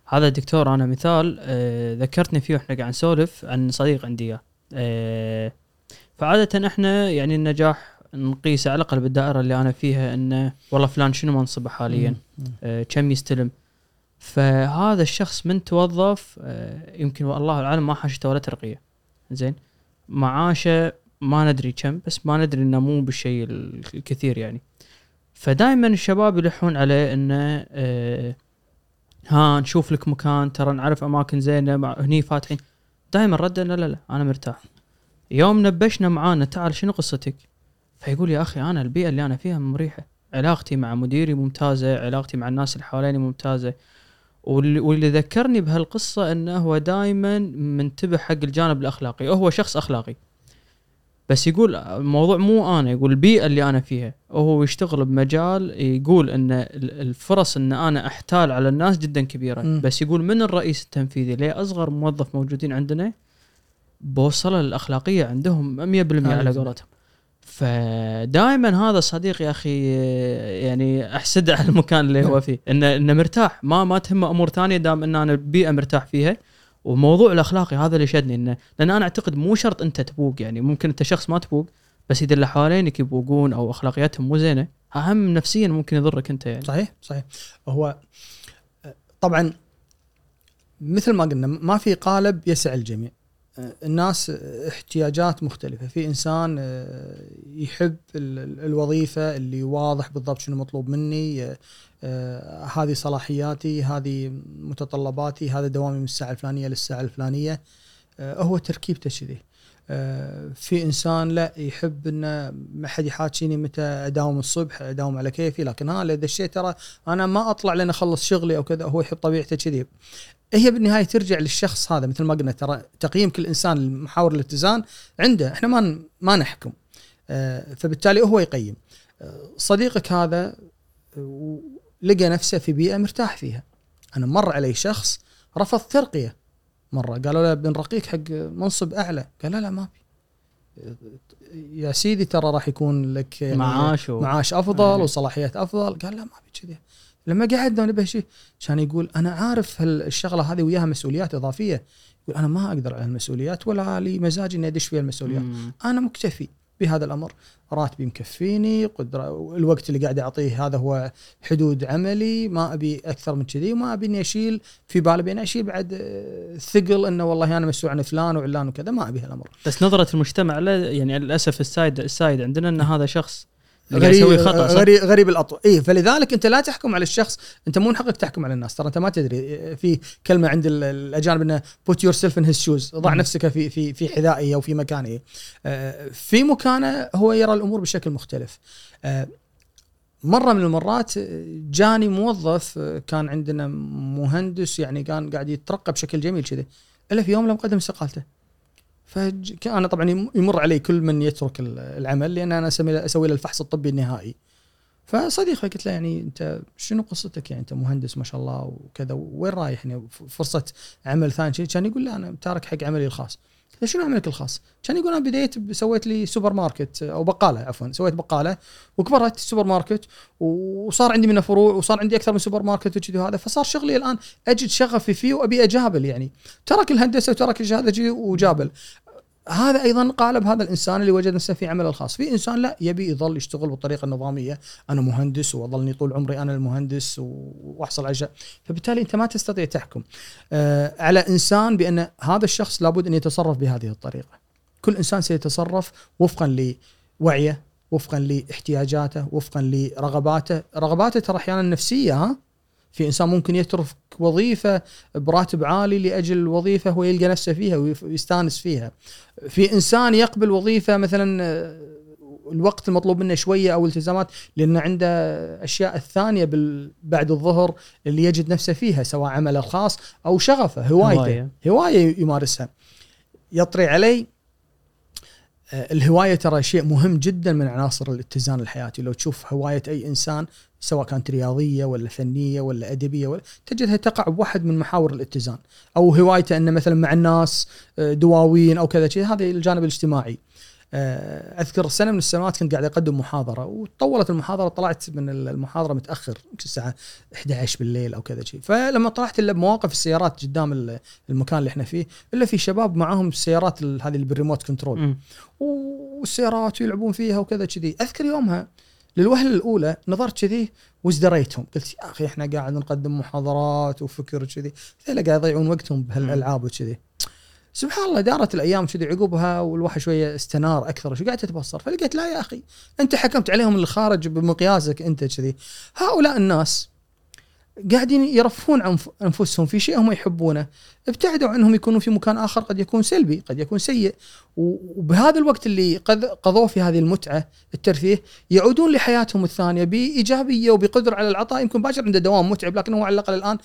هذا دكتور أنا مثال آه ذكرتني فيه وإحنا قاعد نسولف عن صديق عندي. آه فعادة إحنا يعني النجاح نقيسه على الأقل بالدائرة اللي أنا فيها انه والله فلان شنو منصبه حاليا. آه كم يستلم فهذا الشخص من توظف آه يمكن والله اعلم ما حاشته ولا ترقية زين. معاشه ما ندري كم بس ما ندري إنه مو بالشيء الكثير يعني. فدائما الشباب يلحون عليه إنه آه ها نشوف لك مكان ترى نعرف أماكن زينة هني فاتحين. دائما رد لا لا لا أنا مرتاح. يوم نبشنا معانا تعال شنو قصتك؟ فيقول يا أخي أنا البيئة اللي أنا فيها مريحة. علاقتي مع مديري ممتازة علاقتي مع الناس اللي حواليني ممتازة. واللي, ذكرني بهالقصة إنه هو دائما منتبه حق الجانب الأخلاقي. هو شخص أخلاقي. بس يقول الموضوع مو أنا يقول البيئة اللي أنا فيها. وهو يشتغل بمجال يقول إن ال- الفرص إن أنا أحتال على الناس جدا كبيرة. مم. بس يقول من الرئيس التنفيذي؟ لاصغر موظف موجودين عندنا؟ بوصلة الاخلاقيه عندهم 100% على. قولتهم. فدائما هذا الصديق يا أخي يعني احسده على المكان اللي هو فيه. إنه إنه مرتاح. ما ما تهمه أمور ثانية دام إن أنا بيئة مرتاح فيها. وموضوع الأخلاقي هذا اللي شدني إنه لأن أنا أعتقد مو شرط أنت تبوق. يعني ممكن أنت شخص ما تبوق بس إذا اللي حوالينك يبوقون أو أخلاقياتهم مو زينة أهم نفسيا ممكن يضرك أنت يعني. صحيح صحيح. هو طبعا مثل ما قلنا ما في قالب يسع الجميع. الناس احتياجات مختلفة. في إنسان آه، يحب الوظيفة اللي واضح بالضبط شنو مطلوب مني آه، آه، هذه صلاحياتي هذه متطلباتي هذا دوامي من الساعة الفلانية للساعة الفلانية. هو تركيبته كذي في إنسان لا يحب إنه ما حد يحاكيني متى أداوم الصبح أداوم على كيفي لكن ها اذا دشيت ترى أنا ما أطلع لين أخلص شغلي أو كذا هو يحب طبيعته كذي. هي بالنهاية ترجع للشخص هذا مثل ما قلنا ترى تقييم كل إنسان لمحاور الاتزان عنده إحنا ما ما نحكم. آه، فبالتالي هو يقيم. آه، صديقك هذا آه، لقى نفسه في بيئة مرتاح فيها. أنا مر علي شخص رفض ترقية. مرة. قالوا له بنرقيك حق منصب أعلى. قال لا لا ما ابي يا سيدي ترى راح يكون لك يعني معاش و... معاش أفضل وصلاحيات أفضل. قال لا ما ابي كذي. لما قعدنا ونبه شيء كان يقول أنا عارف الشغله هذه وياها مسؤوليات إضافية. يقول أنا ما أقدر على المسؤوليات ولا لي مزاج إني أدش فيها المسؤوليات. مم. أنا مكتفي. بهذا الأمر. راتبي مكفيني قدره الوقت اللي قاعد أعطيه هذا هو حدود عملي ما أبي أكثر من كذي وما أبي إني أشيل في بالي بإني أشيل بعد آه، ثقل إنه والله أنا مسؤول عن فلان وعلان وكذا. ما أبي هالأمر. بس نظرة المجتمع يعني للأسف السايد السايد عندنا إن هذا شخص غريب يسوي خطأ صح؟ غريب غريب الاطوار اي فلذلك أنت لا تحكم على الشخص أنت مو من حقك تحكم على الناس ترى أنت ما تدري في كلمة عند الأجانب إنه put yourself in his shoes ضع نفسك في في في حذائه أو في مكانه آه، في مكانه هو يرى الأمور بشكل مختلف. آه، مرة من المرات جاني موظف كان عندنا مهندس يعني كان قاعد يترقى بشكل جميل كذا إلا في يوم لم قدم استقالته. فانا طبعا يمر علي كل من يترك العمل لأن أنا أسوي له الفحص الطبي النهائي. فصديقي قلت له يعني أنت شنو قصتك؟ يعني أنت مهندس ما شاء الله وكذا وين رايح؟ يعني فرصة عمل ثاني كان يقول لا أنا تارك حق عملي الخاص. شنو عملك الخاص؟ كان يقول أنا بديت سويت لي سوبر ماركت أو بقالة عفوا سويت بقالة وكبرت السوبر ماركت وصار عندي منه فروع وصار عندي أكثر من سوبر ماركت وكذي وهذا فصار شغلي الآن أجد شغفي فيه وأبي أجابل يعني ترك الهندسة وترك الشهاده وجابل هذا أيضا قالب هذا الإنسان اللي وجد نفسه في عمله الخاص، في إنسان لا يبي يظل يشتغل بالطريقة النظامية، أنا مهندس وأظلني طول عمري أنا المهندس وأحصل على فبالتالي أنت ما تستطيع تحكم. آه على إنسان بأن هذا الشخص لابد أن يتصرف بهذه الطريقة. كل إنسان سيتصرف وفقا لوعيه، وفقا لإحتياجاته، وفقا لرغباته، رغباته ترى أحيانا نفسية ها؟ في إنسان ممكن يترك وظيفة براتب عالي لأجل وظيفة هو يلقى نفسه فيها ويستانس فيها. في إنسان يقبل وظيفة مثلا آه، الوقت المطلوب منه شوية أو التزامات لأن عنده أشياء الثانية بعد الظهر اللي يجد نفسه فيها سواء عمله الخاص أو شغفه هوايته هواية, هواية يمارسها. يطري علي آه، الهواية ترى شيء مهم جدا من عناصر الاتزان الحياتي لو تشوف هواية أي إنسان سواء كانت رياضية ولا فنية ولا أدبية ولا تجدها تقع بواحد من محاور الاتزان. أو هوايته إنه مثلا مع الناس آه، دواوين أو كذا شيء هذا الجانب الاجتماعي. آه، أذكر سنة من السنوات كنت قاعد أقدم محاضرة وطولت المحاضرة طلعت من المحاضرة متأخر الساعة 11 بالليل أو كذا شيء. فلما طلعت إلا بمواقف السيارات قدام المكان اللي إحنا فيه إلا في شباب معاهم السيارات هذه اللي بال remote control. والسيارات يلعبون فيها وكذا كذي أذكر يومها للوهلة الأولى نظرت كذي وازدريتهم قلت يا أخي إحنا قاعد نقدم محاضرات وفكر كذي قاعد يضيعون وقتهم بهالألعاب وكذي. سبحان الله دارت الأيام كذي عقبها والواحد شوية استنار أكثر وش قاعد تتبصر. فلقيت لا يا أخي أنت حكمت عليهم اللي خارج بمقياسك أنت كذي. هؤلاء الناس قاعدين يرفون عن أنفسهم في شيء هم يحبونه. ابتعدوا عنهم يكونوا في مكان آخر قد يكون سلبي قد يكون سيء. وبهذا الوقت اللي قضوه في هذه المتعة الترفيه يعودون لحياتهم الثانية بإيجابية وبقدرة على العطاء. يمكن باكر عنده دوام متعب لكن هو على الأقل الآن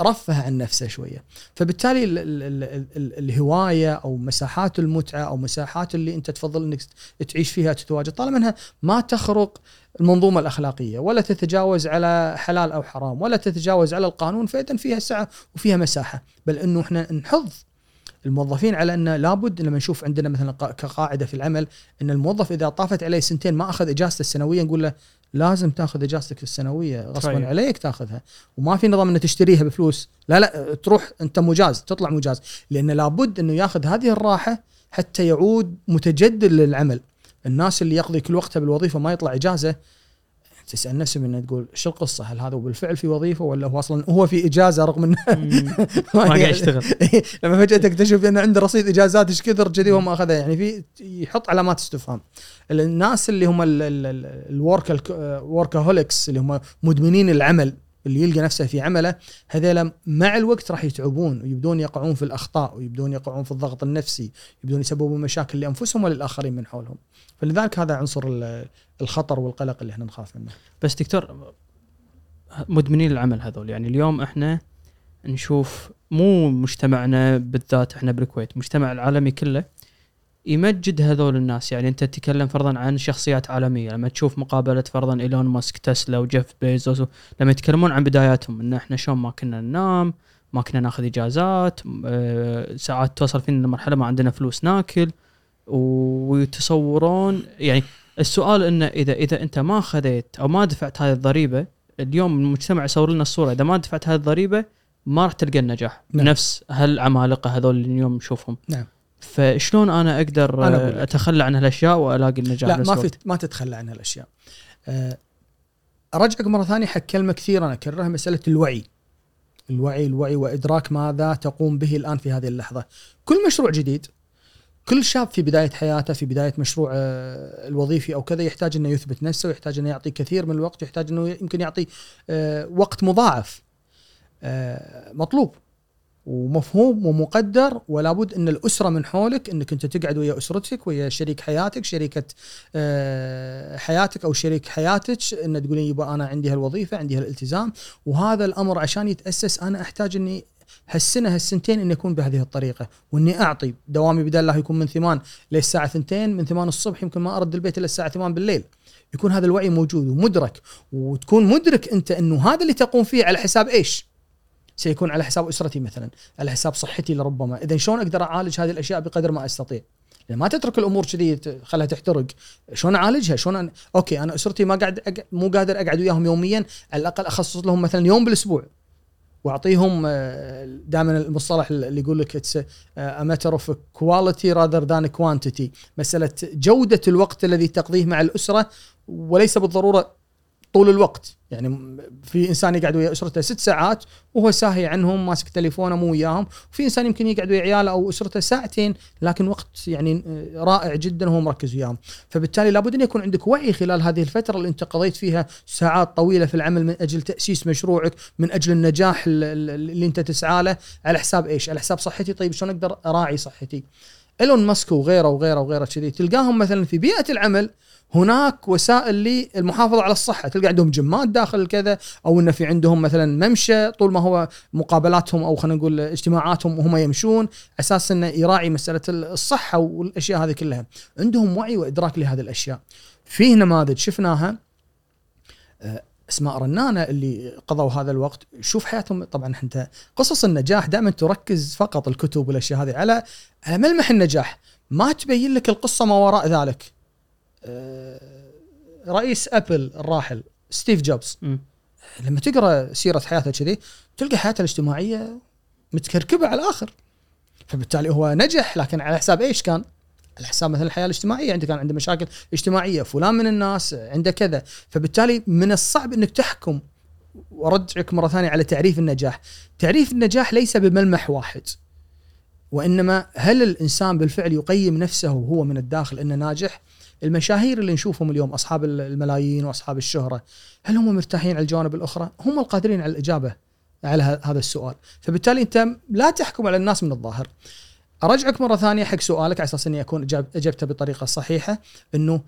رفه عن نفسه شوية. فبالتالي ال ال ال ال الهواية أو مساحات المتعة أو مساحات اللي أنت تفضل إنك تعيش فيها تتواجد طالما أنها ما تخرق المنظومة الأخلاقية ولا تتجاوز على حلال أو حرام ولا تتجاوز على القانون فاذا فيها سعة وفيها مساحة. بل إنه إحنا نحض الموظفين على أن لابد لما نشوف عندنا مثلا قا- كقاعدة في العمل أن الموظف إذا طافت عليه سنتين ما أخذ إجازته السنوية نقول له لازم تاخذ اجازتك السنوية غصبا طيب. عليك تاخذها. وما في نظام انه تشتريها بفلوس. لا لا تروح أنت مجاز تطلع مجاز. لأن لابد إنه ياخذ هذه الراحة حتى يعود متجدد للعمل. الناس اللي يقضي كل وقته بالوظيفة ما يطلع إجازة تسأل نفسك انه تقول شو القصة؟ هل هذا بالفعل في وظيفة ولا هو أصلا هو في إجازة رغم إنه. ما قاعد يشتغل. لما فجأة تكتشف ان عنده رصيد إجازات إيش كثر كذي وما أخذها يعني في يحط علامات استفهام. الناس اللي هم ال work workaholics اللي هم مدمنين العمل اللي يلقى نفسه في عمله هذول مع الوقت راح يتعبون ويبدون يقعون في الأخطاء ويبدون يقعون في الضغط النفسي يبدون يسببون مشاكل لأنفسهم وللآخرين من حولهم. فلذلك هذا عنصر ال- الخطر والقلق اللي إحنا نخاف منه. بس دكتور مدمنين العمل هذول. يعني اليوم إحنا نشوف مو مجتمعنا بالذات إحنا بالكويت المجتمع العالمي كله يمجد هذول الناس. يعني أنت تتكلم فرضا عن شخصيات عالمية. لما تشوف مقابلة فرضا إيلون ماسك تسلا وجيف بيزوس لما يتكلمون عن بداياتهم إن إحنا شلون ما كنا ننام ما كنا ناخذ إجازات آه، ساعات توصل فينا لمرحلة ما عندنا فلوس ناكل ويتصورون يعني السؤال إنه إذا إذا أنت ما خذيت أو ما دفعت هذه الضريبة اليوم المجتمع يصور لنا الصورة إذا ما دفعت هذه الضريبة ما راح تلقى النجاح نعم. نفس هالعمالقة هذول اللي اليوم نشوفهم نعم. فشلون أنا أقدر أنا. أتخلى عن هالأشياء وألاقي النجاح لا ما في؟ ما تتخلى عن هالأشياء. أه، أرجعك مرة ثانية حق كلمة كثير أنا أكررها مسألة الوعي. الوعي الوعي وإدراك ماذا تقوم به الآن في هذه اللحظة. كل مشروع جديد كل شاب في بداية حياته في بداية مشروع آه، الوظيفي أو كذا يحتاج إنه يثبت نفسه ويحتاج إنه يعطي كثير من الوقت يحتاج إنه يمكن يعطي آه، وقت مضاعف. آه، مطلوب ومفهوم ومقدر ولا بد إن الأسرة من حولك إنك أنت تقعد ويا أسرتك ويا شريك حياتك شريكة آه، حياتك أو شريك حياتك إن تقولين يبا أنا عندي هالوظيفة عندي هالالتزام وهذا الأمر عشان يتأسس أنا أحتاج إني هالسنة هالسنتين إني أكون بهذه الطريقة وإني أعطي دوامي بدل الله يكون من ثمان للساعه ثنتين من ثمان الصبح يمكن ما أرد البيت إلا الساعة ثمان بالليل يكون هذا الوعي موجود ومدرك وتكون مدرك أنت إنه هذا اللي تقوم فيه على حساب إيش؟ سيكون على حساب أسرتي مثلا، على حساب صحتي لربما، إذا شلون أقدر أعالج هذه الأشياء بقدر ما أستطيع؟ ما تترك الأمور كذي خلها تحترق، شلون أعالجها؟ شلون أنا... أوكي أنا أسرتي ما قاعد أق... مو قادر أقعد وياهم يوميا، على الأقل أخصص لهم مثلا يوم بالأسبوع. واعطيهم دائما المصطلح اللي يقول لك اتس matter of quality rather than quantity، مسألة جودة الوقت الذي تقضيه مع الأسرة وليس بالضرورة طول الوقت. يعني في إنسان يقعد ويا أسرته ست ساعات وهو ساهي عنهم ماسك تليفونه مو وياهم. وفي إنسان يمكن يقعد ويا عياله أو أسرته ساعتين لكن وقت يعني آه، رائع جدا وهو مركز وياهم. فبالتالي لابد أن يكون عندك وعي خلال هذه الفترة اللي أنت قضيت فيها ساعات طويلة في العمل من أجل تأسيس مشروعك من أجل النجاح ال- ال- اللي أنت تسعى له. على حساب إيش؟ على حساب صحتي. طيب شلون أقدر أراعي صحتي؟ إيلون ماسك وغيره وغيره وغيره كذي. تلقاهم مثلا في بيئة العمل هناك وسائل للمحافظة على الصحة. تلقى عندهم جمات داخل كذا أو انه في عندهم مثلا ممشى طول ما هو مقابلاتهم أو خلينا نقول اجتماعاتهم وهم يمشون أساس إنه يراعي مسألة الصحة والأشياء هذه كلها. عندهم وعي وإدراك لهذه الأشياء. فيه نماذج شفناها؟ آه، اسماء رنانة اللي قضوا هذا الوقت. شوف حياتهم. طبعا انت قصص النجاح دائما تركز فقط الكتب والأشياء هذه على على ملمح النجاح. ما تبين لك القصة ما وراء ذلك. رئيس أبل الراحل ستيف جوبز. مم. لما تقرأ سيرة حياته كذي تلقى حياته الاجتماعية متكركبة على الآخر. فبالتالي هو نجح لكن على حساب إيش كان؟ على حساب مثلا الحياة الاجتماعية. عنده كان عنده مشاكل اجتماعية فلان من الناس عنده كذا. فبالتالي من الصعب إنك تحكم وأرجعك مرة ثانية على تعريف النجاح. تعريف النجاح ليس بملمح واحد وإنما هل الإنسان بالفعل يقيم نفسه وهو من الداخل إنه ناجح؟ المشاهير اللي نشوفهم اليوم أصحاب الملايين وأصحاب الشهرة هل هم مرتاحين على الجوانب الأخرى؟ هم القادرين على الإجابة على هذا السؤال. فبالتالي أنت لا تحكم على الناس من الظاهر. أرجعك مرة ثانية حق سؤالك على أساس إني أكون إجبته بطريقة صحيحة إنه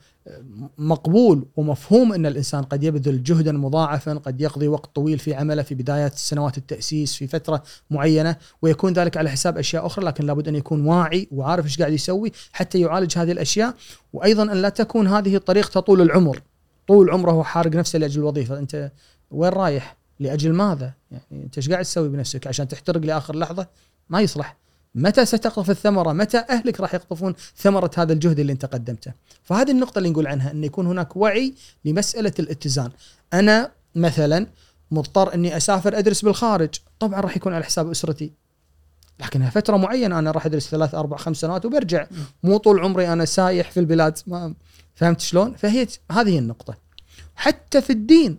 مقبول ومفهوم إن الإنسان قد يبذل جهدا مضاعفا قد يقضي وقت طويل في عمله في بدايه سنوات التأسيس في فترة معينة ويكون ذلك على حساب أشياء أخرى لكن لابد أن يكون واعي وعارف إيش قاعد يسوي حتى يعالج هذه الأشياء. وأيضا أن لا تكون هذه طريقته طول العمر. طول عمره حارق نفسه لأجل الوظيفه أنت وين رايح؟ لأجل ماذا؟ يعني أنت إيش قاعد تسوي بنفسك؟ عشان تحترق لآخر لحظة ما يصلح. متى ستقطف الثمرة؟ متى أهلك راح يقطفون ثمرة هذا الجهد اللي انت قدمته؟ فهذه النقطة اللي نقول عنها إن يكون هناك وعي لمسألة الاتزان. أنا مثلا مضطر إني أسافر أدرس بالخارج، طبعا راح يكون على حساب أسرتي. لكنها فترة معينة أنا راح أدرس ثلاث أربع خمس سنوات وبرجع، مو طول عمري أنا سايح في البلاد ما فهمت شلون؟ فهي هذه النقطة. حتى في الدين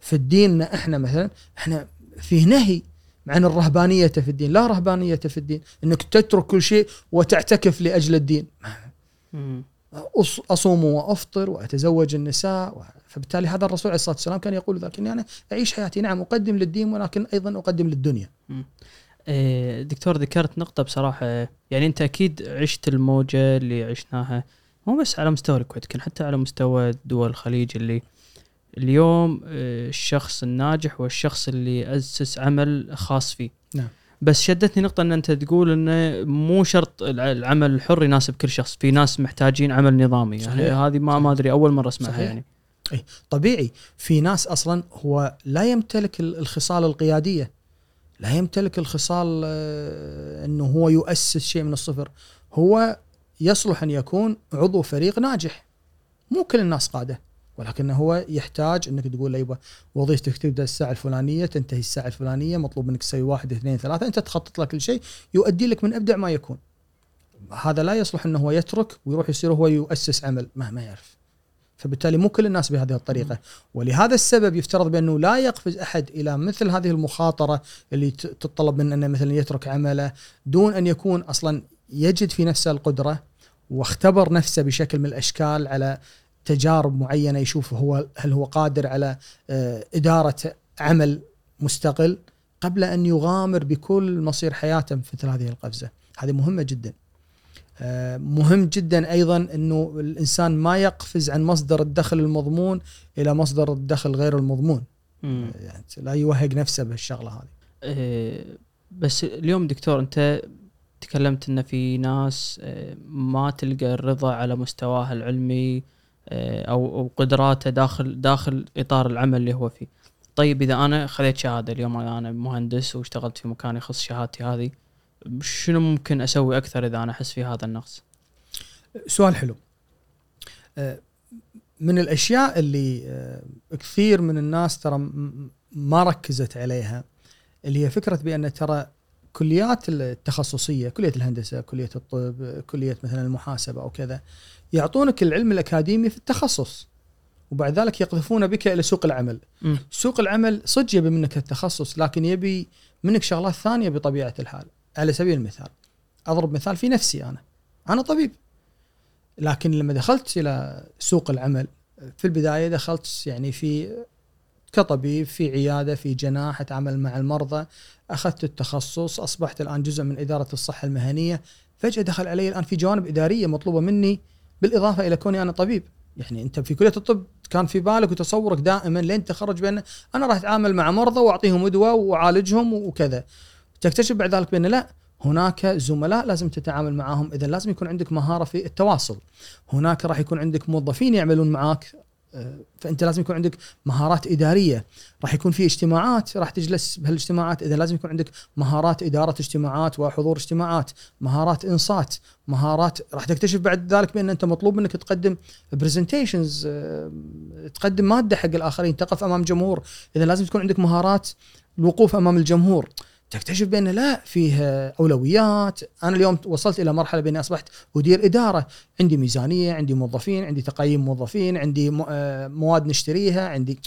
في الدين إحنا مثلا إحنا فيه نهي عن الرهبانية في الدين لا رهبانية في الدين إنك تترك كل شيء وتعتكف لأجل الدين. أصوم وأفطر وأتزوج النساء فبالتالي هذا الرسول عليه الصلاة والسلام كان يقول ذلك أني أنا أعيش حياتي نعم أقدم للدين ولكن أيضا أقدم للدنيا. إيه، دكتور ذكرت نقطة بصراحة يعني أنت أكيد عشت الموجة اللي عشناها مو بس على مستوى الكويت كان حتى على مستوى دول الخليج اللي اليوم آه، الشخص الناجح هو الشخص اللي أسس عمل خاص فيه. نعم. بس شدتني نقطة إن أنت تقول انه مو شرط العمل الحر يناسب كل شخص، في ناس محتاجين عمل نظامي. يعني صحيح. هذه ما ما أدري أول مرة أسمعها صحيح. يعني. إي طبيعي. في ناس أصلا هو لا يمتلك الخصال القيادية. لا يمتلك الخصال آه، إنه هو يؤسس شيء من الصفر، هو يصلح أن يكون عضو فريق ناجح. مو كل الناس قادة. ولكن هو يحتاج إنك تقول له يبا وظيفتك تبدأ الساعة الفلانية تنتهي الساعة الفلانية مطلوب منك تسوي واحد اثنين ثلاثة أنت تخطط لك كل شيء يؤدي لك من أبدع ما يكون. هذا لا يصلح إنه هو يترك ويروح يصير هو يؤسس عمل ما ما يعرف. فبالتالي مو كل الناس بهذه الطريقة ولهذا السبب يفترض بأنه لا يقفز أحد إلى مثل هذه المخاطرة اللي تتطلب منه إنه مثلا يترك عمله دون أن يكون أصلا يجد في نفسه القدرة واختبر نفسه بشكل من الأشكال على تجارب معينة يشوف هو هل هو قادر على آه، إدارة عمل مستقل قبل أن يغامر بكل مصير حياته في مثل هذه القفزة، هذه مهمة جدا. آه، مهم جدا أيضا أنه الإنسان ما يقفز عن مصدر الدخل المضمون إلى مصدر الدخل غير المضمون. يعني لا يوهق نفسه بهالشغله هذه. بس اليوم دكتور أنت تكلمت إن في ناس ما تلقى الرضا على مستواها العلمي آه، أو أو قدراته داخل داخل إطار العمل اللي هو فيه. طيب إذا أنا خذيت شهادة اليوم أنا مهندس واشتغلت في مكان يخص شهادتي هذه شنو ممكن أسوي أكثر إذا أنا أحس في هذا النقص؟ سؤال حلو. آه، من الأشياء اللي آه، كثير من الناس ترى ما ركزت عليها اللي هي فكرة بأن ترى كليات التخصصية كلية الهندسة كلية الطب كلية مثلا المحاسبة أو كذا يعطونك العلم الأكاديمي في التخصص وبعد ذلك يقذفون بك إلى سوق العمل. م. سوق العمل صدق يبي منك التخصص لكن يبي منك شغلات ثانية بطبيعة الحال. على سبيل المثال أضرب مثال في نفسي أنا. أنا طبيب. لكن لما دخلت إلى سوق العمل في البداية دخلت يعني في كطبيب في عيادة في جناح أتعامل مع المرضى أخذت التخصص أصبحت الآن جزء من إدارة الصحة المهنية. فجأة دخل علي الآن في جوانب إدارية مطلوبة مني بالإضافة إلى كوني أنا طبيب. يعني أنت في كلية الطب كان في بالك وتصورك دائما لين تخرج بأن أنا راح أتعامل مع مرضى وأعطيهم أدوية وأعالجهم وكذا. تكتشف بعد ذلك بأن لا هناك زملاء لازم تتعامل معهم اذا لازم يكون عندك مهارة في التواصل. هناك راح يكون عندك موظفين يعملون معك فأنت لازم يكون عندك مهارات إدارية. راح يكون في اجتماعات راح تجلس بهالاجتماعات. إذا لازم يكون عندك مهارات إدارة اجتماعات وحضور اجتماعات مهارات إنصات مهارات راح تكتشف بعد ذلك بأن أنت مطلوب منك تقدم برزنتيشنز آه، تقدم مادة حق الآخرين تقف أمام جمهور. إذا لازم تكون عندك مهارات الوقوف أمام الجمهور. تكتشف بأن لا فيه أولويات، أنا اليوم وصلت إلى مرحلة بأني أصبحت أدير إدارة، عندي ميزانية، عندي موظفين، عندي تقييم موظفين، عندي آه، مواد نشتريها، عندي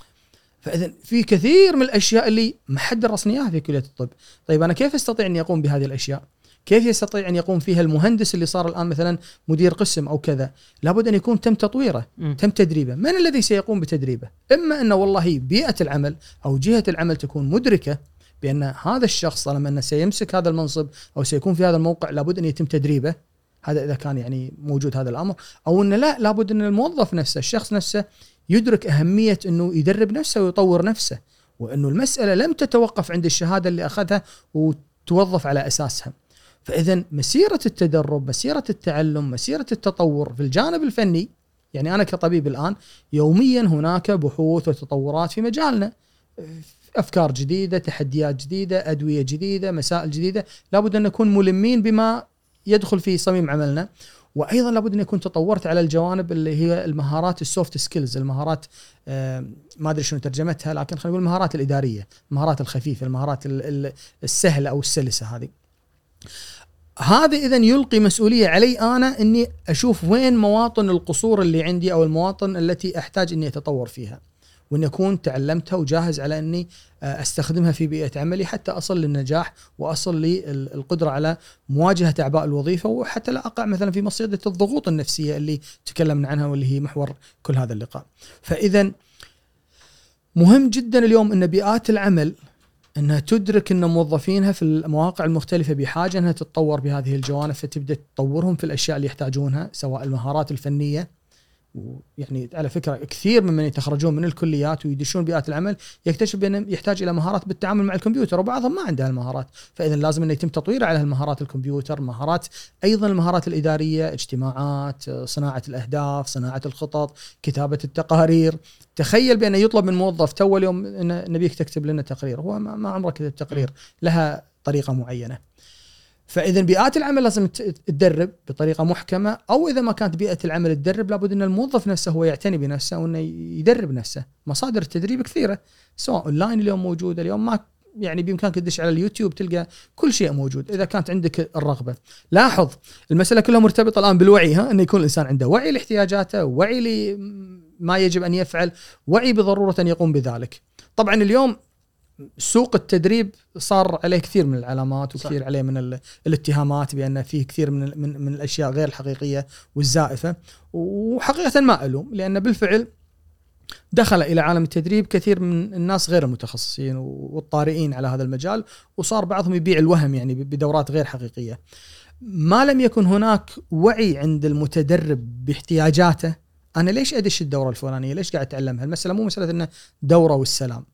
فاذا في كثير من الأشياء اللي ما حد درسني اياها في كلية الطب، طيب أنا كيف أستطيع أني أقوم بهذه الأشياء؟ كيف يستطيع أن يقوم فيها المهندس اللي صار الآن مثلا مدير قسم أو كذا؟ لابد أن يكون تم تطويره، م. تم تدريبه، من الذي سيقوم بتدريبه؟ إما انه والله بيئة العمل أو جهة العمل تكون مدركة بأن هذا الشخص طالما أنه سيمسك هذا المنصب أو سيكون في هذا الموقع لابد أن يتم تدريبه. هذا إذا كان يعني موجود هذا الأمر. أو أنه لا لابد أن الموظف نفسه الشخص نفسه يدرك أهمية أنه يدرب نفسه ويطور نفسه وأنه المسألة لم تتوقف عند الشهادة اللي أخذها وتوظف على أساسها. فاذا مسيرة التدرب، مسيرة التعلم، مسيرة التطور في الجانب الفني يعني أنا كطبيب الآن يوميا هناك بحوث وتطورات في مجالنا. أفكار جديدة تحديات جديدة أدوية جديدة مسائل جديدة لابد أن نكون ملمين بما يدخل في صميم عملنا. وأيضا لابد أن يكون تطورت على الجوانب اللي هي المهارات ال soft skills المهارات آه، ما أدري شنو ترجمتها لكن خلينا نقول المهارات الإدارية المهارات الخفيفة المهارات ال- ال- السهلة أو السلسة هذه. هذا اذا يلقي مسؤولية علي أنا إني أشوف وين مواطن القصور اللي عندي أو المواطن التي أحتاج إني أتطور فيها. واني أكون تعلمتها وجاهز على أني آه، أستخدمها في بيئة عملي حتى أصل للنجاح وأصل للقدرة على مواجهة أعباء الوظيفة وحتى لا أقع مثلا في مصيدة الضغوط النفسية اللي تكلمنا عنها واللي هي محور كل هذا اللقاء. فاذا مهم جدا اليوم أن بيئات العمل أنها تدرك أن موظفينها في المواقع المختلفة بحاجة أنها تتطور بهذه الجوانب فتبدأ تطورهم في الأشياء اللي يحتاجونها سواء المهارات الفنية ويعني على فكرة كثير ممن يتخرجون من الكليات ويدشون بيئات العمل يكتشف بأنه يحتاج إلى مهارات بالتعامل مع الكمبيوتر وبعضهم ما عنده المهارات فاذا لازم إنه يتم تطوير على المهارات الكمبيوتر مهارات أيضا المهارات الإدارية اجتماعات صناعة الأهداف صناعة الخطط كتابة التقارير. تخيل بأنه يطلب من موظف تو اليوم إن نبيك تكتب لنا تقرير. هو ما عمره كتب تقرير. لها طريقة معينة. فإذا بيئات العمل لازم تدرب بطريقة محكمة أو إذا ما كانت بيئة العمل تدرب لابد إن الموظف نفسه هو يعتني بنفسه وإنه يدرب نفسه. مصادر التدريب كثيرة سواء أونلاين اليوم موجودة اليوم ما يعني بإمكانك تدش على اليوتيوب تلقى كل شيء موجود إذا كانت عندك الرغبة. لاحظ المسألة كلها مرتبطة الآن بالوعي ها انه يكون الإنسان عنده وعي لاحتياجاته وعي لما يجب أن يفعل وعي بضرورة أن يقوم بذلك. طبعا اليوم سوق التدريب صار عليه كثير من العلامات وكثير صح. عليه من ال- الاتهامات بان فيه كثير من من, من الأشياء غير الحقيقية والزائفة وحقيقة ما ألوم لأن بالفعل دخل إلى عالم التدريب كثير من الناس غير المتخصصين والطارئين على هذا المجال وصار بعضهم يبيع الوهم يعني بدورات غير حقيقية. ما لم يكن هناك وعي عند المتدرب باحتياجاته أنا ليش أدش الدورة الفلانية؟ ليش قاعد أتعلمها؟ المسألة مو مسألة إنه دوره والسلام.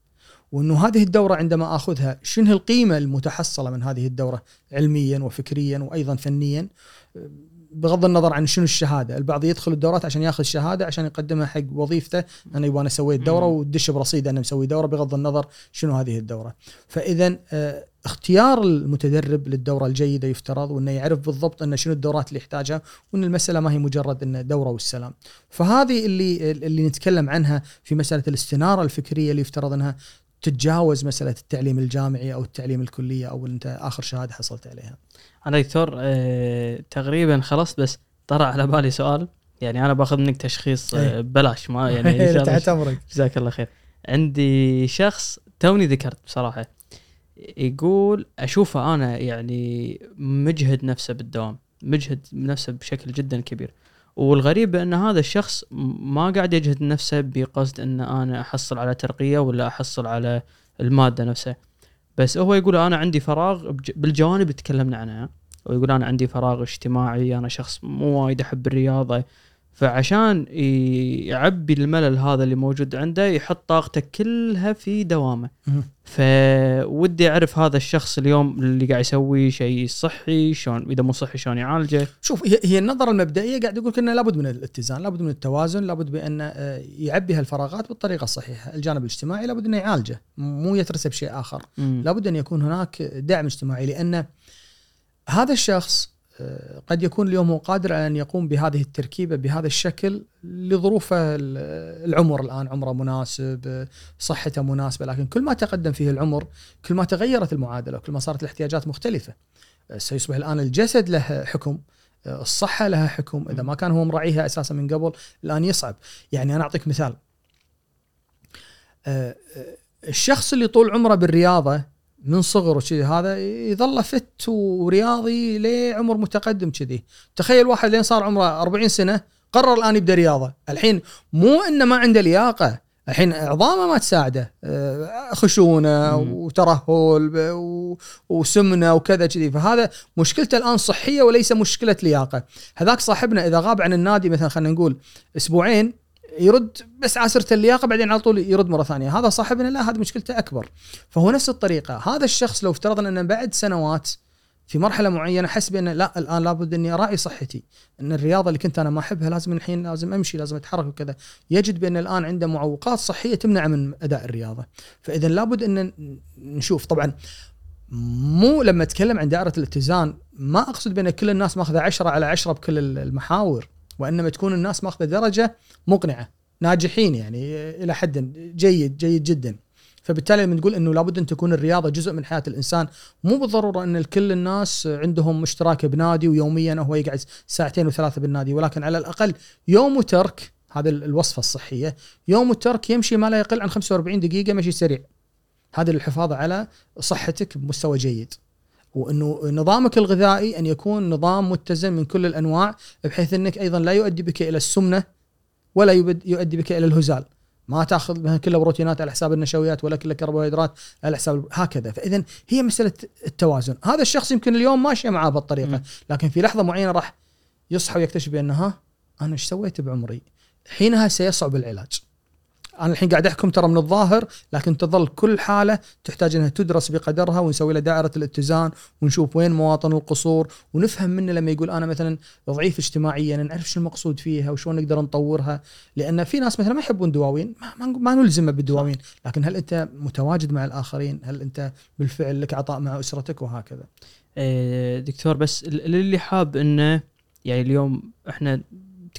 وأنه هذه الدورة عندما آخذها شنو القيمة المتحصلة من هذه الدورة علميا وفكريا وأيضا فنيا بغض النظر عن شنو الشهادة، البعض يدخل الدورات عشان ياخذ شهادة عشان يقدمها حق وظيفته أنا يبغى أنا سويت دوره مم. وتدش برصيد أنا مسوي دورة بغض النظر شنو هذه الدورة. فاذا آه، اختيار المتدرب للدورة الجيدة يفترض وأنه يعرف بالضبط أن شنو الدورات اللي يحتاجها وأن المسألة ما هي مجرد انه دورة والسلام. فهذه اللي اللي نتكلم عنها في مسألة الاستنارة الفكرية اللي يفترض أنها تتجاوز مسألة التعليم الجامعي أو التعليم الكلية أو أنت آخر شهادة حصلت عليها. أنا دكتور آه تقريبا خلصت بس طرأ على بالي سؤال يعني أنا باخذ منك تشخيص آه إيه. ببلاش ما يعني الله- تحت أمرك. جزاك الله خير عندي شخص توني ذكرت بصراحة يقول أشوفه أنا يعني مجهد نفسه بالدوام مجهد نفسه بشكل جدا كبير والغريب ان هذا الشخص ما قاعد يجهد نفسه بقصد أن أنا أحصل على ترقية ولا أحصل على المادة نفسها. بس هو يقول أنا عندي فراغ بالجوانب تكلمنا عنها. ويقول أنا عندي فراغ اجتماعي أنا شخص مو وايد أحب الرياضة فعشان يعبي الملل هذا اللي موجود عنده يحط طاقته كلها في دوامه. فودي أعرف هذا الشخص اليوم اللي قاعد يسوي شيء صحي شلون إذا مو صحي شلون يعالجه شوف هي هي النظرة المبدئية قاعد يقول انه لابد من الاتزان، لابد من التوازن، لابد بأن آه، يعبي هالفراغات بالطريقة الصحيحة، الجانب الاجتماعي لابد أنه يعالجه، مو يترسب بشيء آخر، مم. لابد أن يكون هناك دعم اجتماعي لأن هذا الشخص قد يكون اليوم هو قادر على أن يقوم بهذه التركيبة بهذا الشكل لظروفه ال- العمر الآن. عمره مناسب آه، صحته مناسبة لكن كل ما تقدم فيه العمر كل ما تغيرت المعادلة وكل ما صارت الاحتياجات مختلفة آه، سيصبح الآن الجسد له حكم آه، الصحة لها حكم. إذا ما كان هو مراعيها أساسا من قبل الآن يصعب. يعني أنا أعطيك مثال. آه، آه، الشخص اللي طول عمره بالرياضة من صغره كذي هذا يظل فت ورياضي لعمر متقدم كذي. تخيل واحد لين صار عمره 40 سنة قرر الآن يبدأ رياضة. الحين مو إنه ما عنده لياقة. الحين عظامه ما تساعده. آه، خشونه. وترهل وسمنه وكذا كذي. فهذا مشكلته الآن صحية وليس مشكلة لياقة. هذاك صاحبنا إذا غاب عن النادي مثلا خلينا نقول أسبوعين يرد بس عاسرة اللياقة بعدين على طول يرد مرة ثانية. هذا صاحبنا لا هذه مشكلته أكبر. فهو نفس الطريقة. هذا الشخص لو افترضنا إنه بعد سنوات في مرحلة معينة حس بان لا الآن لابد إني أراعي صحتي إن الرياضة اللي كنت أنا ما أحبها لازم الحين لازم أمشي لازم أتحرك وكذا. يجد بان الآن عنده معوقات صحية تمنع من أداء الرياضة. فإذا لابد إن نشوف. طبعا مو لما أتكلم عن دائرة الاتزان ما أقصد بان كل الناس ماخذة 10 على 10 بكل المحاور. وإنما تكون الناس ماخذة درجة مقنعة ناجحين يعني إلى حد جيد جيد جدا. فبالتالي لما تقول إنه لابد أن تكون الرياضة جزء من حياة الإنسان مو بالضرورة أن كل الناس عندهم اشتراك بنادي ويوميا هو يقعد ساعتين وثلاثة بالنادي ولكن على الأقل يوم وترك هذا الوصفة الصحية يوم وترك يمشي ما لا يقل عن 45 دقيقة مشي سريع. هذا للحفاظ على صحتك بمستوى جيد. وإنه نظامك الغذائي أن يكون نظام متزن من كل الأنواع بحيث إنك أيضا لا يؤدي بك إلى السمنة ولا يؤدي بك إلى الهزال. ما تأخذ كلها بروتينات على حساب النشويات ولا كلها كربوهيدرات على حساب هكذا. فاذا هي مسألة التوازن. هذا الشخص يمكن اليوم ماشي معاه بالطريقة لكن في لحظة معينة راح يصحى ويكتشف بان ها أنا إيش سويت بعمري؟ حينها سيصعب العلاج. أنا الحين قاعد أحكم ترى من الظاهر لكن تظل كل حالة تحتاج إنها تدرس بقدرها ونسوي لها دائرة الاتزان ونشوف وين مواطن القصور ونفهم منه لما يقول أنا مثلا ضعيف اجتماعيا نعرف شو المقصود فيها وشلون نقدر نطورها. لأن في ناس مثلا ما يحبون دواوين ما, ما نلزمه بالدواوين لكن هل أنت متواجد مع الآخرين؟ هل أنت بالفعل لك عطاء مع أسرتك وهكذا؟ إيه، دكتور بس اللي حاب إنه يعني اليوم إحنا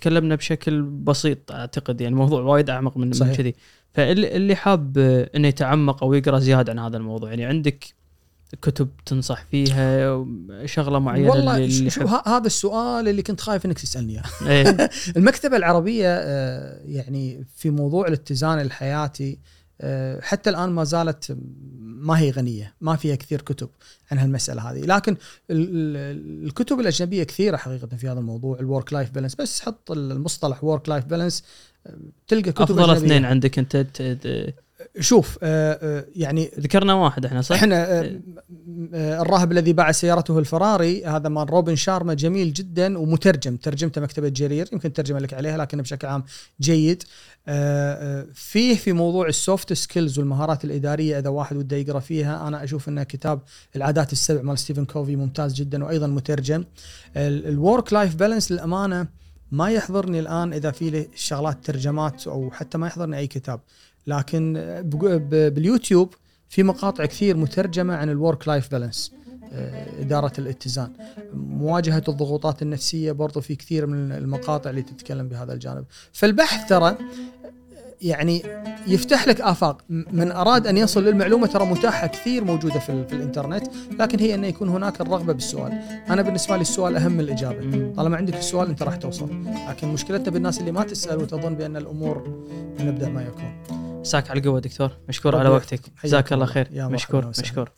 تكلمنا بشكل بسيط أعتقد يعني الموضوع وايد أعمق من صحيح. كذي فاللي حاب إنه يتعمق أو يقرأ زيادة عن هذا الموضوع يعني عندك كتب تنصح فيها شغلة معينة والله اللي شو هذا السؤال اللي كنت خايف إنك تسألني إياه إيه. المكتبة العربية آه، يعني في موضوع الاتزان الحياتي آه، حتى الآن ما زالت ما هي غنية، ما فيها كثير كتب عن هالمسألة هذه، لكن الكتب الأجنبية كثيرة حقيقة في هذا الموضوع ال work life balance، بس حط المصطلح work life balance تلقى كتب أفضل. اثنين عندك أنت شوف آه، آه، يعني ذكرنا واحد إحنا صح؟ إحنا الراهب الذي باع سيارته الفراري هذا مال روبن شارما جميل جدا ومترجم ترجمته مكتبة جرير يمكن ترجمة لك عليها لكن بشكل عام جيد. آه، آه، فيه في موضوع ال soft skills والمهارات الإدارية إذا واحد وده يقرأ فيها أنا أشوف إنه كتاب العادات السبع مال ستيفن كوفي ممتاز جدا وأيضا مترجم. ال work life balance للأمانة ما يحضرني الآن إذا في شغلات ترجمات أو حتى ما يحضرني أي كتاب. لكن باليوتيوب في مقاطع كثير مترجمة عن ال work life balance إدارة الاتزان. مواجهة الضغوطات النفسية برضو في كثير من المقاطع اللي تتكلم بهذا الجانب. فالبحث ترى يعني يفتح لك آفاق. من أراد أن يصل للمعلومة ترى متاحة كثير موجودة في, في الإنترنت لكن هي أن يكون هناك الرغبة بالسؤال. أنا بالنسبة لي السؤال أهم من الإجابة. طالما عندك السؤال أنت راح توصل. لكن مشكلتنا بالناس اللي ما تسأل وتظن بأن الأمور من ما يكون. مساك على القوة دكتور مشكور على وقتك. جزاك الله خير. مشكور مشكور.